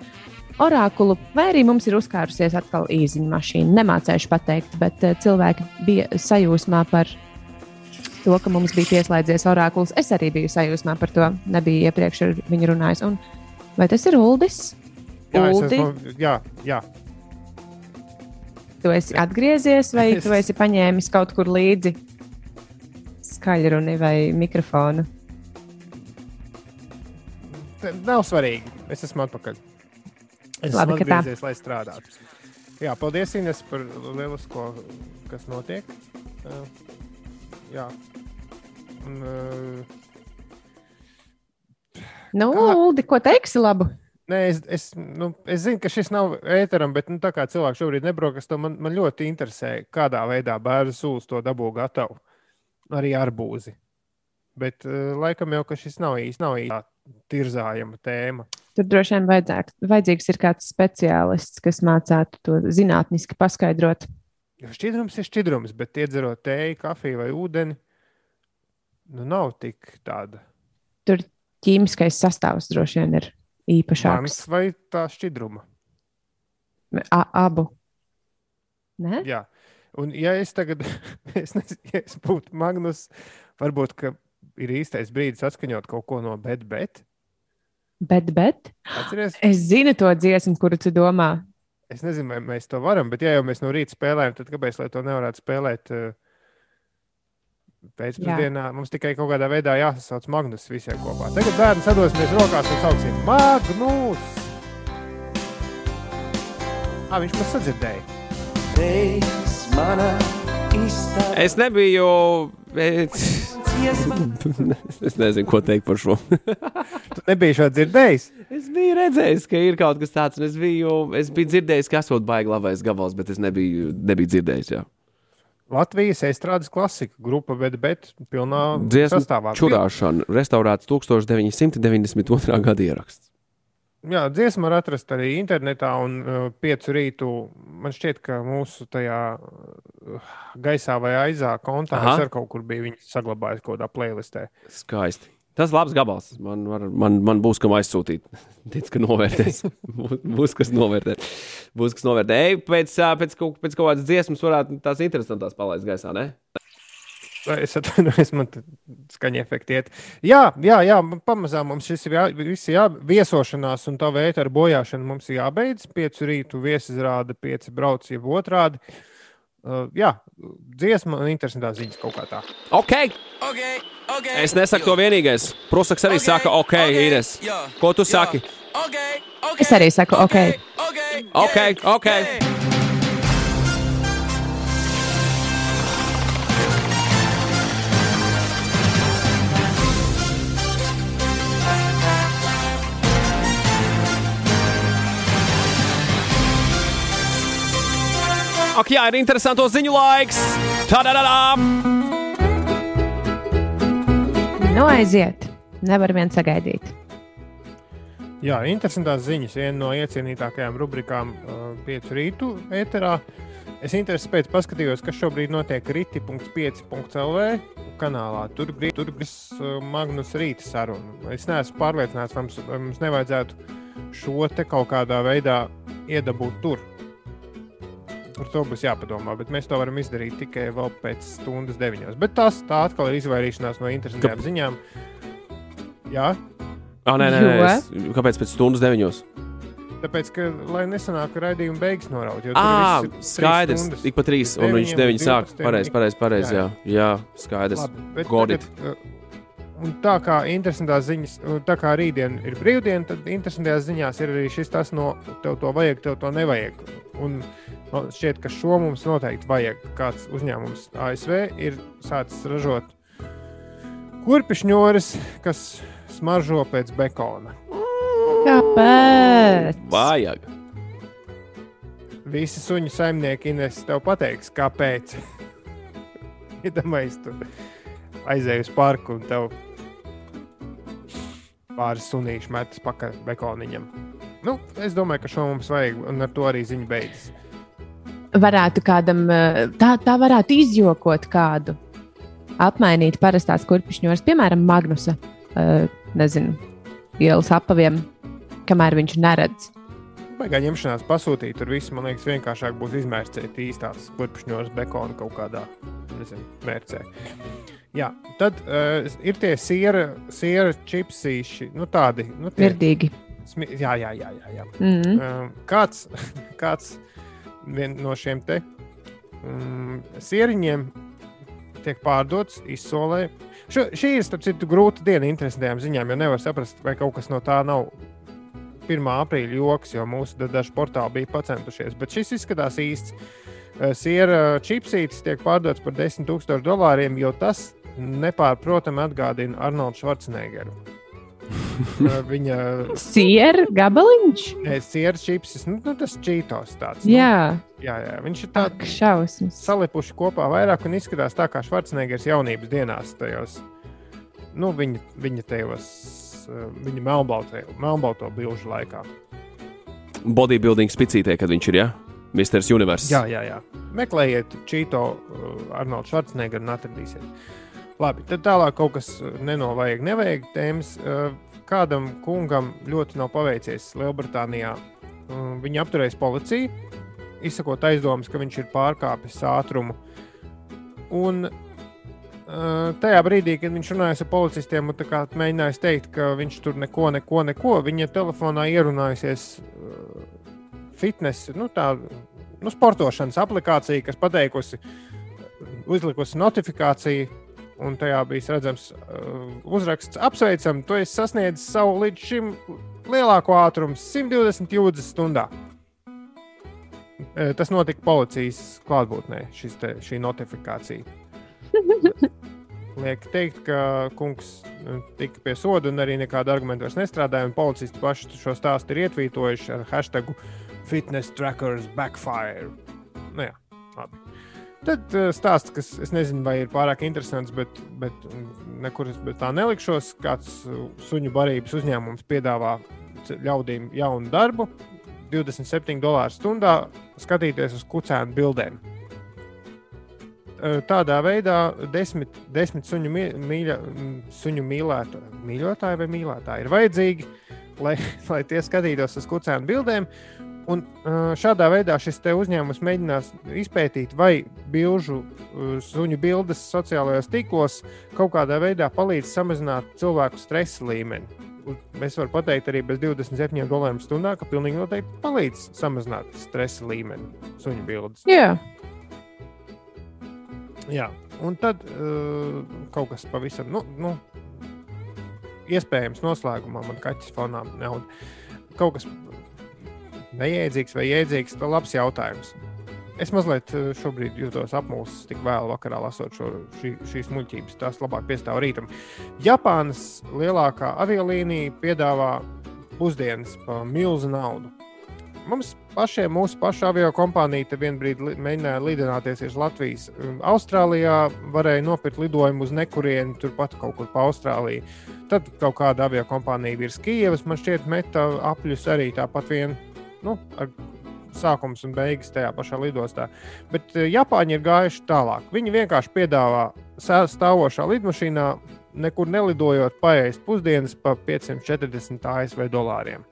orakulu, vai arī mums ir uzkārusies atkal īziņa mašīna. Nemācējuši pateikt, bet uh, cilvēki bija sajūsmā par to, ka mums bija pieslēdzies orakuls. Es arī biju sajūsmā par to, nebiju iepriekš ar viņu runājis. Un vai tas ir Uldis? Jā, es Uldi, esmu, jā, jā. Tu esi atgriezies, vai Es- tu esi paņēmis kaut kur līdzi skaļruni vai mikrofonu? Nav svarīgi. Es esmu atpakaļ. Es Labi, esmu atgriezies, lai strādātu. Jā, paldies, Ines, par lielisko, kas notiek. Uh, jā. Un, uh, Nu, Uldi, ko teiksi labu? Nē, es, es, nu, es zinu, ka šis nav ēteram, bet nu, tā kā cilvēks šobrīd nebrokas, man, man ļoti interesē, kādā veidā bērnu sūs to dabū gatavu. Arī arbūzi. Bet uh, laikam jau, ka šis nav īsti, nav īsti tā tirzājama tēma. Tur droši vien vajadzētu, vajadzīgs ir kāds speciālists, kas mācītu to zinātniski paskaidrot. Jo šķidrums ir šķidrums, bet iedzerot tēju, kafiju vai ūdeni, nu nav tik tāda Tur ķīmiskais sastāvs droši vien ir mans īpašāks. vai tā šķidruma. A, abu. Ne? Jā. Un, ja es tagad, es nezinu, ja es būtu Magnus, varbūt ir īstais brīdis atskaņot kaut ko no bet, bet. Bet, bet Atceries, es zinu to dziesmu, kuru tu domā. es nezinu, vai mēs to varam, bet ja jau mēs no rīta spēlējam, tad kāpēc lai to nevarētu spēlēt uh, pēcpusdienā? Mums tikai kaut kādā veidā jāsasauc Magnus visiem kopā. Tagad bērni sadosimies rokās un sauksim Magnus! Ah, viņš mums sadzirdēja. Es nebiju. es nezinu, ko teikt par šo. Tu nebija šo dzirdējis? es biju redzējis, ka ir kaut kas tāds, un es biju, es biju dzirdējis, ka esot baigi labais gabals, bet es nebiju, nebiju dzirdējis. Jā. Latvijas estrādes klasika grupa, bet, bet pilnā Dziesmu sastāvā. čurāšana, restaurēts 1992. gada ieraksts. Jā, dziesma var atrast arī internetā, un uh, piecu rītu man šķiet, ka mūsu tajā uh, gaisā vai aizā kontā ar kaut kur viņu saglabājis kaut kādā playlistē. Skaisti. Tas labs gabals. Man, var, man, man būs kam aizsūtīt. Tic, ka novērtēs. Būs- kas novērtē. Būs kas novērtē. Ej, pēc, pēc, kaut, pēc kaut kādas dziesmas varētu tās interesantas palaist gaisā. Ne? Es atvainojos, man skaņa efekti iet. Jā, jā, jā pamazām mums šis ir jā, viss ir jā, viesošanās un tā veida ar bojāšanu mums ir jābeidz. Piecu rītu viesizrāda, pieci brauc, jeb otrādi. Uh, jā, dziesma un interesantā ziņas kaut kā tā. Ok, Okay, okay. es nesaku to vienīgais. Prusaks arī saka, ok, Ines. Ko tu saki? Okay, okay. Es arī saku, ok. Okay, Ok, ok. Ak, jā, ir interesanto ziņu laiks. Tā-da-da-da! Nu, aiziet. Nevar vien sagaidīt. Jā, interesantās ziņas. Viena no iecienītākajām rubrikām uh, piecu rītu ēterā. Es interesi pēc paskatījos, kas šobrīd notiek rīti.5.lv kanālā. Tur bija tur bija uh, Magnus Rīta saruna. Es neesmu pārliecināts, vai mums, vai mums nevajadzētu šo te kaut kādā veidā iedabūt tur. Par to būs jāpadomā, bet mēs to varam izdarīt tikai vēl pēc stundas deviņos. Bet tas tā atkal ir izvairīšanās no interesantām ziņām. Jā, Ah, nē, nē, nē. Es, kāpēc pēc stundas deviņos? Tāpēc, ka, lai nesanāk raidījuma beigas noraut. jo tur Ah, skaidrs. stundas. Ik pa trīs, un viņš deviņi sāk. 12, Pareizi, pareizi, pareizi. Jā, Jā, jā, skaidrs. Labi, bet Got it. tagad, uh, un tā kā interesantās ziņas, un tā kā rītdien ir brīvdiena, tad interesantajās ziņās ir arī šis tas no tev to vajag, tev to nevajag. Un man šķiet, ka šo mums noteikti vajag. Kāds uzņēmums ASV ir sācis ražot kurpišņoris, kas smaržo pēc bekona. Kāpēc? Vajag. Visi suņu saimnieki Ines tev pateiks, kāpēc. Iedomājies, tu aizēji uz parku un tev pāris sunīši metas pakaļ bekoniņam. Nu, es domāju, ka šo mums vajag, un ar to arī ziņa beidzas. Varētu kādam, eh, tā, tā varētu izjokot kādu, apmainīt parastās kurpšņos, piemēram, Magnusa, uh, nezinu, ielas apaviem, kamēr viņš neredz. Baigā ņemšanās pasūtīt, tur viss, man liekas, vienkāršāk būs izmērcēt īstās kurpšņos bekonu kaut kādā, nezinu, mērcē. Jā, tad uh, ir tie siera, siera čipsīši, nu tādi. Nu, tie, Virdīgi. Smi jā, jā, jā. jā, jā. Mm -hmm. uh, kāds, kāds no šiem te um, sieriņiem tiek pārdots izsolē. Šo, šī ir, starp citu, grūta diena interesantām ziņām, jo nevar saprast, vai kaut kas no tā nav 1. aprīļa joks, jo mūsu daži portāli bija pacentušies. Bet šis izskatās īsts. Siera čipsītis tiek pārdots par 10 000 dolāriem, jo tas nepārprotami atgādina Arnoldu Schwarzeneggeru. Viņa siera gabaliņš. Nē, siera čipsis, nu, nu tas čītos tāds. Nu, jā. jā, jā, viņš ir tāds šausmas. Salipuši kopā vairāk un izskatās tā kā Schwarzeneggers jaunības dienās tajos. Nu, viņa, viņa tajos, viņa melnbalto bilžu laikā. Bodybuilding spicītē, kad viņš ir, jā? Ja? Mr. Universe. Jā, jā, jā. Meklējiet Čīto, uh, Arnoldu Schwarzeneggeru un atradīsiet. Labi, tad tālāk kaut kas nenovajag, nevajag tēmas. Kādam kungam ļoti nav paveicies Lielbritānijā. Viņi apturēs policiju, izsakot aizdomas, ka viņš ir pārkāpis ātrumu. Un tajā brīdī, kad viņš runāja ar policistiem un mēģināja teikt, ka viņš tur neko, neko, neko, viņa telefonā ierunājusies fitness, nu, tā nu, sportošanas aplikācija, kas pateikusi, uzlikusi notifikāciju un tajā bija redzams uh, uzraksts, apsveicam, tu esi sasniedzis savu līdz šim lielāko ātrumu - 120 jūdzes stundā. Uh, tas notika policijas klātbūtnē, te, šī notifikācija. Liek teikt, ka kungs nu, tika pie soda un arī nekāda argumenta vairs nestrādāja. Policisti paši šo stāstu ir ietvītojuši ar hashtag fitness trackers backfire. Nu, jā, labi. Tad uh, stāsts, kas es nezinu, vai ir pārāk interesants, bet, bet nekur es tā nelikšos. Kāds uh, suņu barības uzņēmums piedāvā ļaudīm jaunu darbu, 27 dolāru stundā skatīties uz kucēnu bildēm. Uh, tādā veidā desmit, desmit suņu, mīļa, suņu mīlēto, mīļotāji vai mīlētāji ir vajadzīgi, lai, lai tie skatītos uz kucēnu bildēm. Un šādā veidā šis uzņēmums mēģinās izpētīt, vai bilžu suņu bildes sociālajos tīklos kaut kādā veidā palīdz samazināt cilvēku stresa līmeni. Es varu pateikt arī bez 27 dolāriem stundā, ka pilnīgi noteikti palīdz samazināt stresa līmeni suņu bildes. Jā. Jā, un tad uh, kaut kas pavisam, nu, nu, iespējams, noslēgumā man kaķis fonā nav. Kaut kas Neiedzīgs vai iedzīgs, tas ir labs jautājums. Es mazliet eh, šobrīd jūtos apmulsis, tik vēlu vakarā lasot šo, šī, šīs muļķības. Tās labāk piestāv rītam. Japānas lielākā aviolīnija piedāvā pusdienas par milzu naudu. Mums pašiem, mūsu paša avio kompānija te vienā brīdī mēģināja lidināties uz Latvijas. Austrālijā varēja nopirkt lidojumu uz nekurieni, turpat kaut kur pa Austrāliju. Tad kaut kāda avio kompānija virs Kijavas, man šķiet, meta apļus arī tāpat vien nu, ar sākums un beigas tajā pašā lidostā. Bet eh, Japāņi ir gājuši tālāk. Viņi vienkārši piedāvā stāvošā lidmašīnā, nekur nelidojot, paēst pusdienas par 540 ASV dolāriem.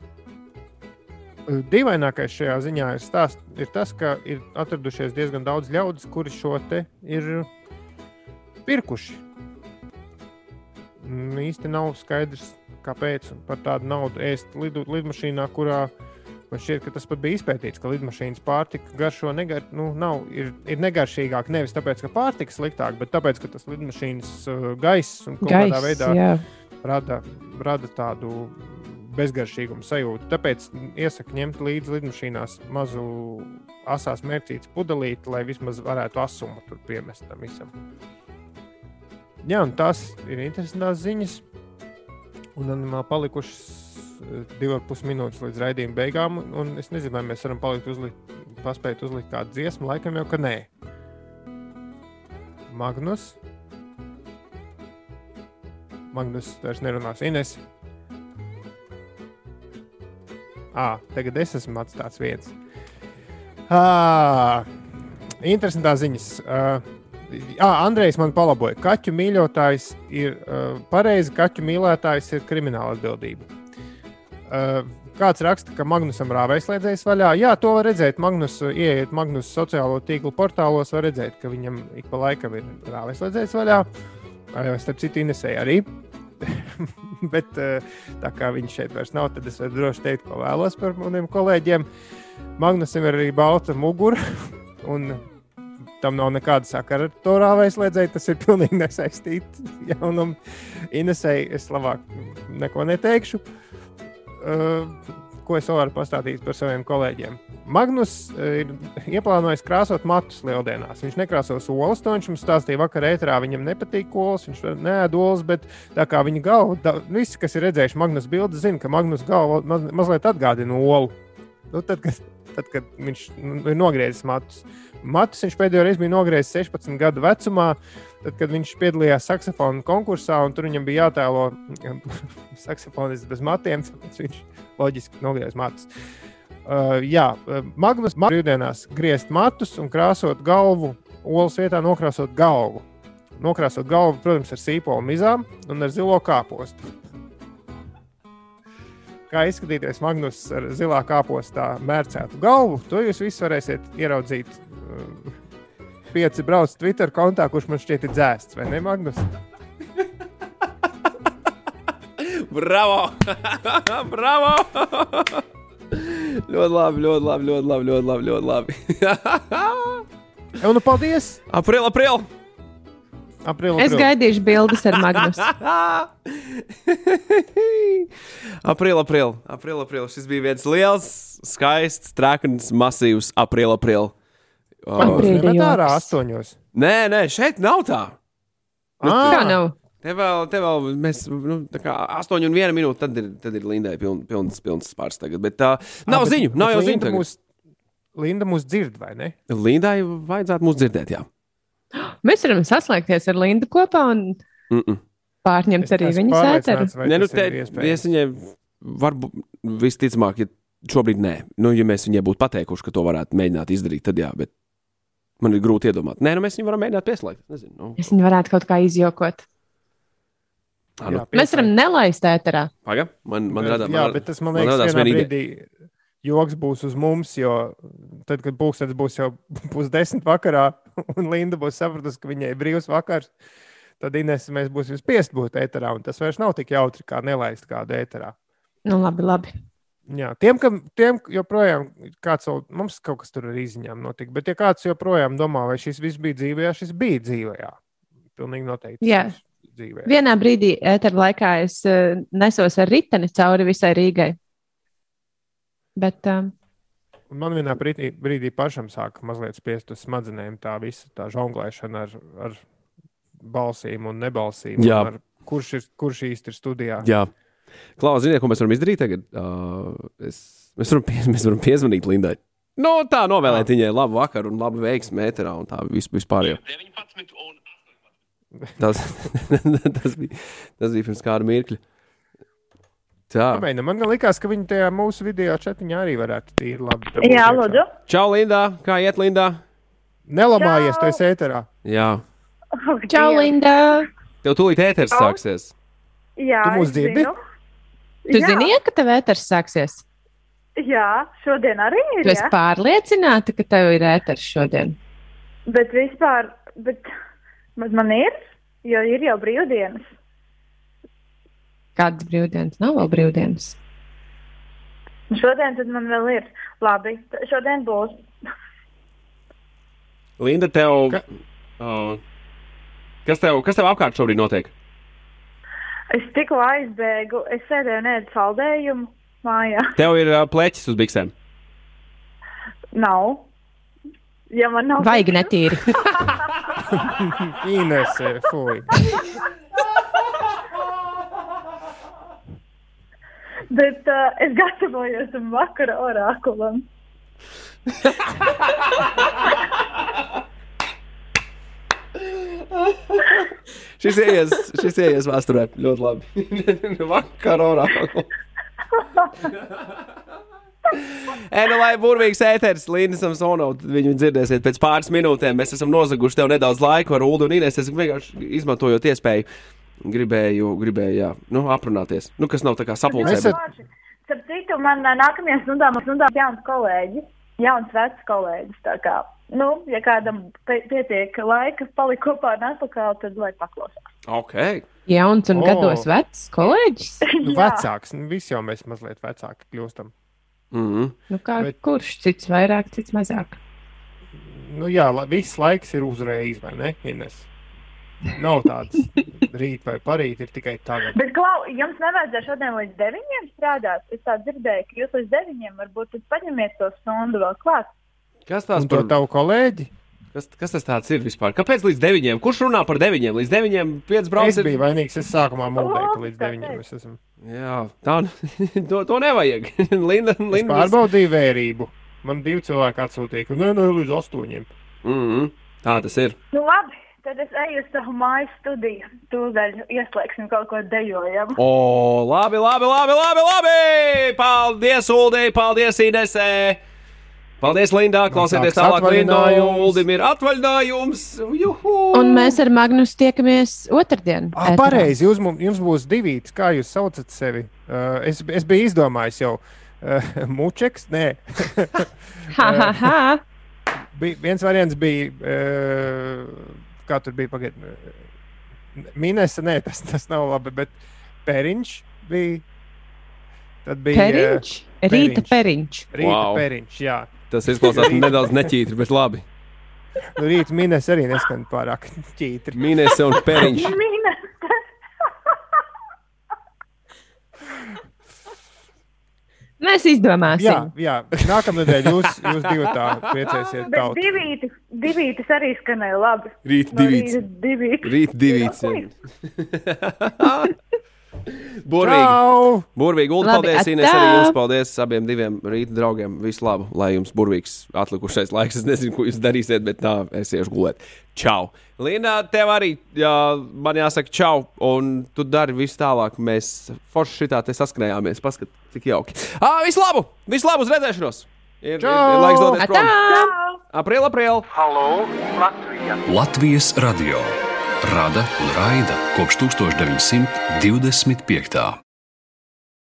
Eh, dīvainākais šajā ziņā ir, stāst, ir tas, ka ir atradušies diezgan daudz ļaudis, kuri šo te ir pirkuši. Īsti nav skaidrs, kāpēc par tādu naudu ēst lidu, lidmašīnā, kurā uh, Man šķiet, ka tas pat bija izpētīts, ka lidmašīnas pārtika garšo negar, nu, nav, ir, ir negaršīgāk. Nevis tāpēc, ka pārtika ir sliktāka, bet tāpēc, ka tas lidmašīnas uh, gaiss un kaut kādā veidā jā. rada, rada tādu bezgaršīgumu sajūtu. Tāpēc iesaku ņemt līdzi lidmašīnās mazu asās mērcītas pudelīti, lai vismaz varētu asumu tur piemest tam visam. Jā, un tas ir interesants ziņas. Un man palikušas divas pus minūtes līdz raidījuma beigām. Es nezinu, vai mēs varam palikt uzlikt, paspēt uzlikt kādu dziesmu. Laikam jau, ka nē. Magnus. Magnus vairs nerunās. Ines. À, tagad es esmu atstāts viens. À, interesantā ziņas. Uh, Ah, Andrejs man palaboja. Kaķu mīļotājs ir uh, pareizi, kaķu mīlētājs ir krimināla atbildība. Uh, kāds raksta, ka Magnusam rāvēslēdzējs vaļā. Jā, to var redzēt. Magnus, ieiet Magnus sociālo tīklu portālos, var redzēt, ka viņam ik pa laikam ir rāvēslēdzējs vaļā. Uh, starp citu, Inesē arī. Bet tā kā viņš šeit vairs nav, tad es varu droši teikt, ko vēlos par maniem kolēģiem. Magnusam ir arī balta mugura. Un tam nav nekāda sakara ar to rāvēslēdzēju. Tas ir pilnīgi nesaistīts. Jaunam Inesei es labāk neko neteikšu. Uh, ko es varu pastāstīt par saviem kolēģiem? Magnus ir ieplānojis krāsot matus lieldienās. Viņš nekrāsos olas, to viņš mums stāstīja vakarā ēterā. Viņam nepatīk olas, viņš neēd olas, bet tā kā viņa galva, da, visi, kas ir redzējuši Magnus bildi, zina, ka Magnus galva maz, mazliet atgādina olu. Nu, tad, kad, tad, kad viņš nu, ir nogriezis matus. Matus viņš pēdējo reizi bija nogriezis 16 gadu vecumā, tad, kad viņš piedalījās saksofonu konkursā, un tur viņam bija jātēlo saksofonists bez matiem. Viņš loģiski nogriez matus. Uh, jā, Magnus brīvdienās griezt matus un krāsot galvu, olas vietā nokrāsot galvu. Nokrāsot galvu, protams, ar sīpolu mizām un ar zilo kāpostu kā izskatīties Magnus ar zilā kāpostā mērcētu galvu. To jūs visi varēsiet ieraudzīt. Pieci brauc Twitter kontā, kurš man šķiet ir dzēsts, vai ne, Magnus? Bravo! Bravo! ļoti labi, ļoti labi, ļoti labi, ļoti labi. Ļoti labi. Un nu, paldies! April, april! April, april. Es gaidīšu bildes ar Magnus. april, april, april, april. Šis bija viens liels, skaists, trakns, masīvs april, april. Aprīļa ārā astoņos. Nē, nē, šeit nav tā. Nu, tā nav. Te vēl, te vēl mēs, nu, tā kā 8 un 1 minūte, tad ir, tad ir Lindai piln, pilns, pilns spārs tagad. Bet tā nav à, bet, ziņu, nav jau ziņu. Mūs, Linda mūs dzird, vai ne? Lindai vajadzētu mūs dzirdēt, jā. Mēs varam saslēgties ar Lindu kopā un mm -mm. pārņemt es arī viņas ēteru. Nē, nu, te, es viņai varbūt visticamāk, ja šobrīd nē. Nu, ja mēs viņai būtu pateikuši, ka to varētu mēģināt izdarīt, tad jā, bet man ir grūti iedomāt. Nē, nu mēs viņu varam mēģināt pieslēgt. Nezinu, nu. Es viņu varētu kaut kā izjokot. Ah, nu. Jā, mēs varam nelaist ēterā. Paga, man, man radās. Jā, bet tas man liekas, man vienā brīdī joks būs uz mums, jo tad, kad pulkstenis būs jau pusdesmit vakarā, un Linda būs sapratusi, ka viņai ir brīvs vakars, tad Inês mēs būsim spiest būt ēterā, un tas vairs nav tik jautri, kā nelaist kādu ēterā. Nu, labi, labi. Jā, tiem, kam, tiem joprojām kāds mums kaut kas tur ar izziņām notika, bet ja kāds joprojām domā, vai šis viss bija dzīvē, šis bija dzīvē. Pilnīgi noteikti. Jā. Dzīvē. Vienā brīdī, ēterā laikā, es uh, nesos ar riteni cauri visai Rīgai. Bet, uh, Man vienā brīdī, brīdī pašam sāka mazliet spiest uz smadzenēm tā visa tā žonglēšana ar, ar balsīm un nebalsīm. Un ar, kurš, ir, kurš īsti ir studijā? Jā. Klaus, ziniet, ko mēs varam izdarīt tagad? Uh, es, mēs, varam pie, mēs varam piezvanīt Lindai. No, tā novēlēt viņai labu vakaru un labu veiksmu metrā un tā vispār. Tas, tas, bija, tas bija pirms kāda mirkļa. Tā. Mēģina, man liekas, ka viņi tajā mūsu video četiņā arī varētu tīri labi. Jā, lūdzu. Čau, Lindā! Kā iet, Lindā? Nelamājies, tu esi ēterā. Jā. Oh, Čau, Lindā! Tev tūlīt ēters sāksies. Jā, tu mūs dzirdi? Tu Jā. zini, ka tev ēters sāksies? Jā, šodien arī ir. Tu esi pārliecināta, ka tev ir ēters šodien? Bet vispār, bet, bet man ir, jo ir jau brīvdienas. Kādas brīvdienas? Nav vēl brīvdienas. Šodien man vēl ir. Labi, šodien būs. Linda, tev. Ka... Uh, kas, tev kas tev apkārt šobrīd notiek? Es tikko aizbēgu, es sēdēju nēdu saldējumu mājā. Tev ir uh, pleķis uz biksēm? Nav. Ja man nav. Vajag netīri. Ines, fuj. Bet uh, es gatavojos tam vakara orākulam. Šis ieies, šis ieies vēsturē ļoti labi. Vakar orākulam. E, nu, lai burvīgs ēteris, Līnas un Sono, viņu dzirdēsiet pēc pāris minūtēm. Mēs esam nozaguši tev nedaudz laika ar Ulu un Inês. Es vienkārši izmantojot iespēju, gribēju, gribēju jā, nu, aprunāties. Nu, kas nav tā kā sapulcē. Bet... Starp citu, man nākamajā stundā mums nodās jauns kolēģis, jauns vecs kolēģis. Nu, ja kādam pie- pietiek laika palikt kopā un atpakaļ, tad lai paklausās. Ok. Jauns un O. gados vecs kolēģis. Nu, vecāks, nu, visi jau mēs mazliet vecāki kļūstam. Mm -hmm. Nu, kā, Bet- Kurš cits vairāk, cits mazāk? Nu, jā, la, viss laiks ir uzreiz, vai ne? Ines? Nav tāds rīt vai parīt, ir tikai tagad. Bet, Klau, jums nevajadzēja šodien līdz deviņiem strādāt. Es tā dzirdēju, ka jūs līdz deviņiem varbūt paņemiet to stundu vēl klāt. Kas tas par tavu kolēģi? kas, kas tas tāds ir vispār? Kāpēc līdz deviņiem? Kurš runā par deviņiem? Līdz deviņiem pieci brauc. Es biju vainīgs, es sākumā mūžēju, ka līdz tā deviņiem teikt. es esmu. Jā, tā to, to nevajag. Linda, Es Linda. pārbaudīju vērību. Man divi cilvēki atsūtīja, ka nē, nē, līdz astoņiem. Mm -hmm. Tā tas ir. Nu, labi, tad es eju uz savu mājas studiju. Tūdaļ ieslēgsim kaut ko dejojamu. O, labi, labi, labi, labi, labi! Paldies, Uldei, paldies, Inesē! Paldies, Lindā! Klausieties tālāk, Linda! atvaļinājums. Uldim ir atvaļinājums! Juhu! Un mēs ar Magnus tiekamies otrdien. Ah, pareizi, jūs, mums- jums būs divi. Kā jūs saucat sevi? Uh, es, es biju izdomājis jau. Uh, mučeks, nē. Ha, ha, ha. bija, viens variants bija, uh, kā tur bija pagaidiet. Minēsa, nē, tas, tas nav labi, bet pēriņš bija. Tad bija uh, Periņš. Rīta periņš. Rīta Wow. wow. pēriņš, jā. Tas izklausās nedaudz neķītri, bet labi. Nu, rīta minēs arī neskan pārāk ķītri. Mīnēs un periņš. Mīna. Mēs izdomāsim. Jā, jā. nākamā nedēļa jūs, jūs divi tā priecēsiet. Bet tautu. divītis, divītis arī skanēja labi. Rīt No divīts. rīta divītis. Rīt divīts. Burvīgi. Burvīgi, Ulu, paldies, Ines, atā! arī jums paldies abiem diviem rīta draugiem. Visu labu, lai jums burvīgs atlikušais laiks. Es nezinu, ko jūs darīsiet, bet tā, es iešu gulēt. Čau! Līna, tev arī jā, man jāsaka čau, un tu dari visu tālāk. Mēs forši šitā te saskanējāmies. Paskat, cik jauki. Ah, visu labu! Visu labu uz redzēšanos! Ir, ir, ir laiks doties prom. Atā! April, april! Latvijas radio rada un raida kopš 1925.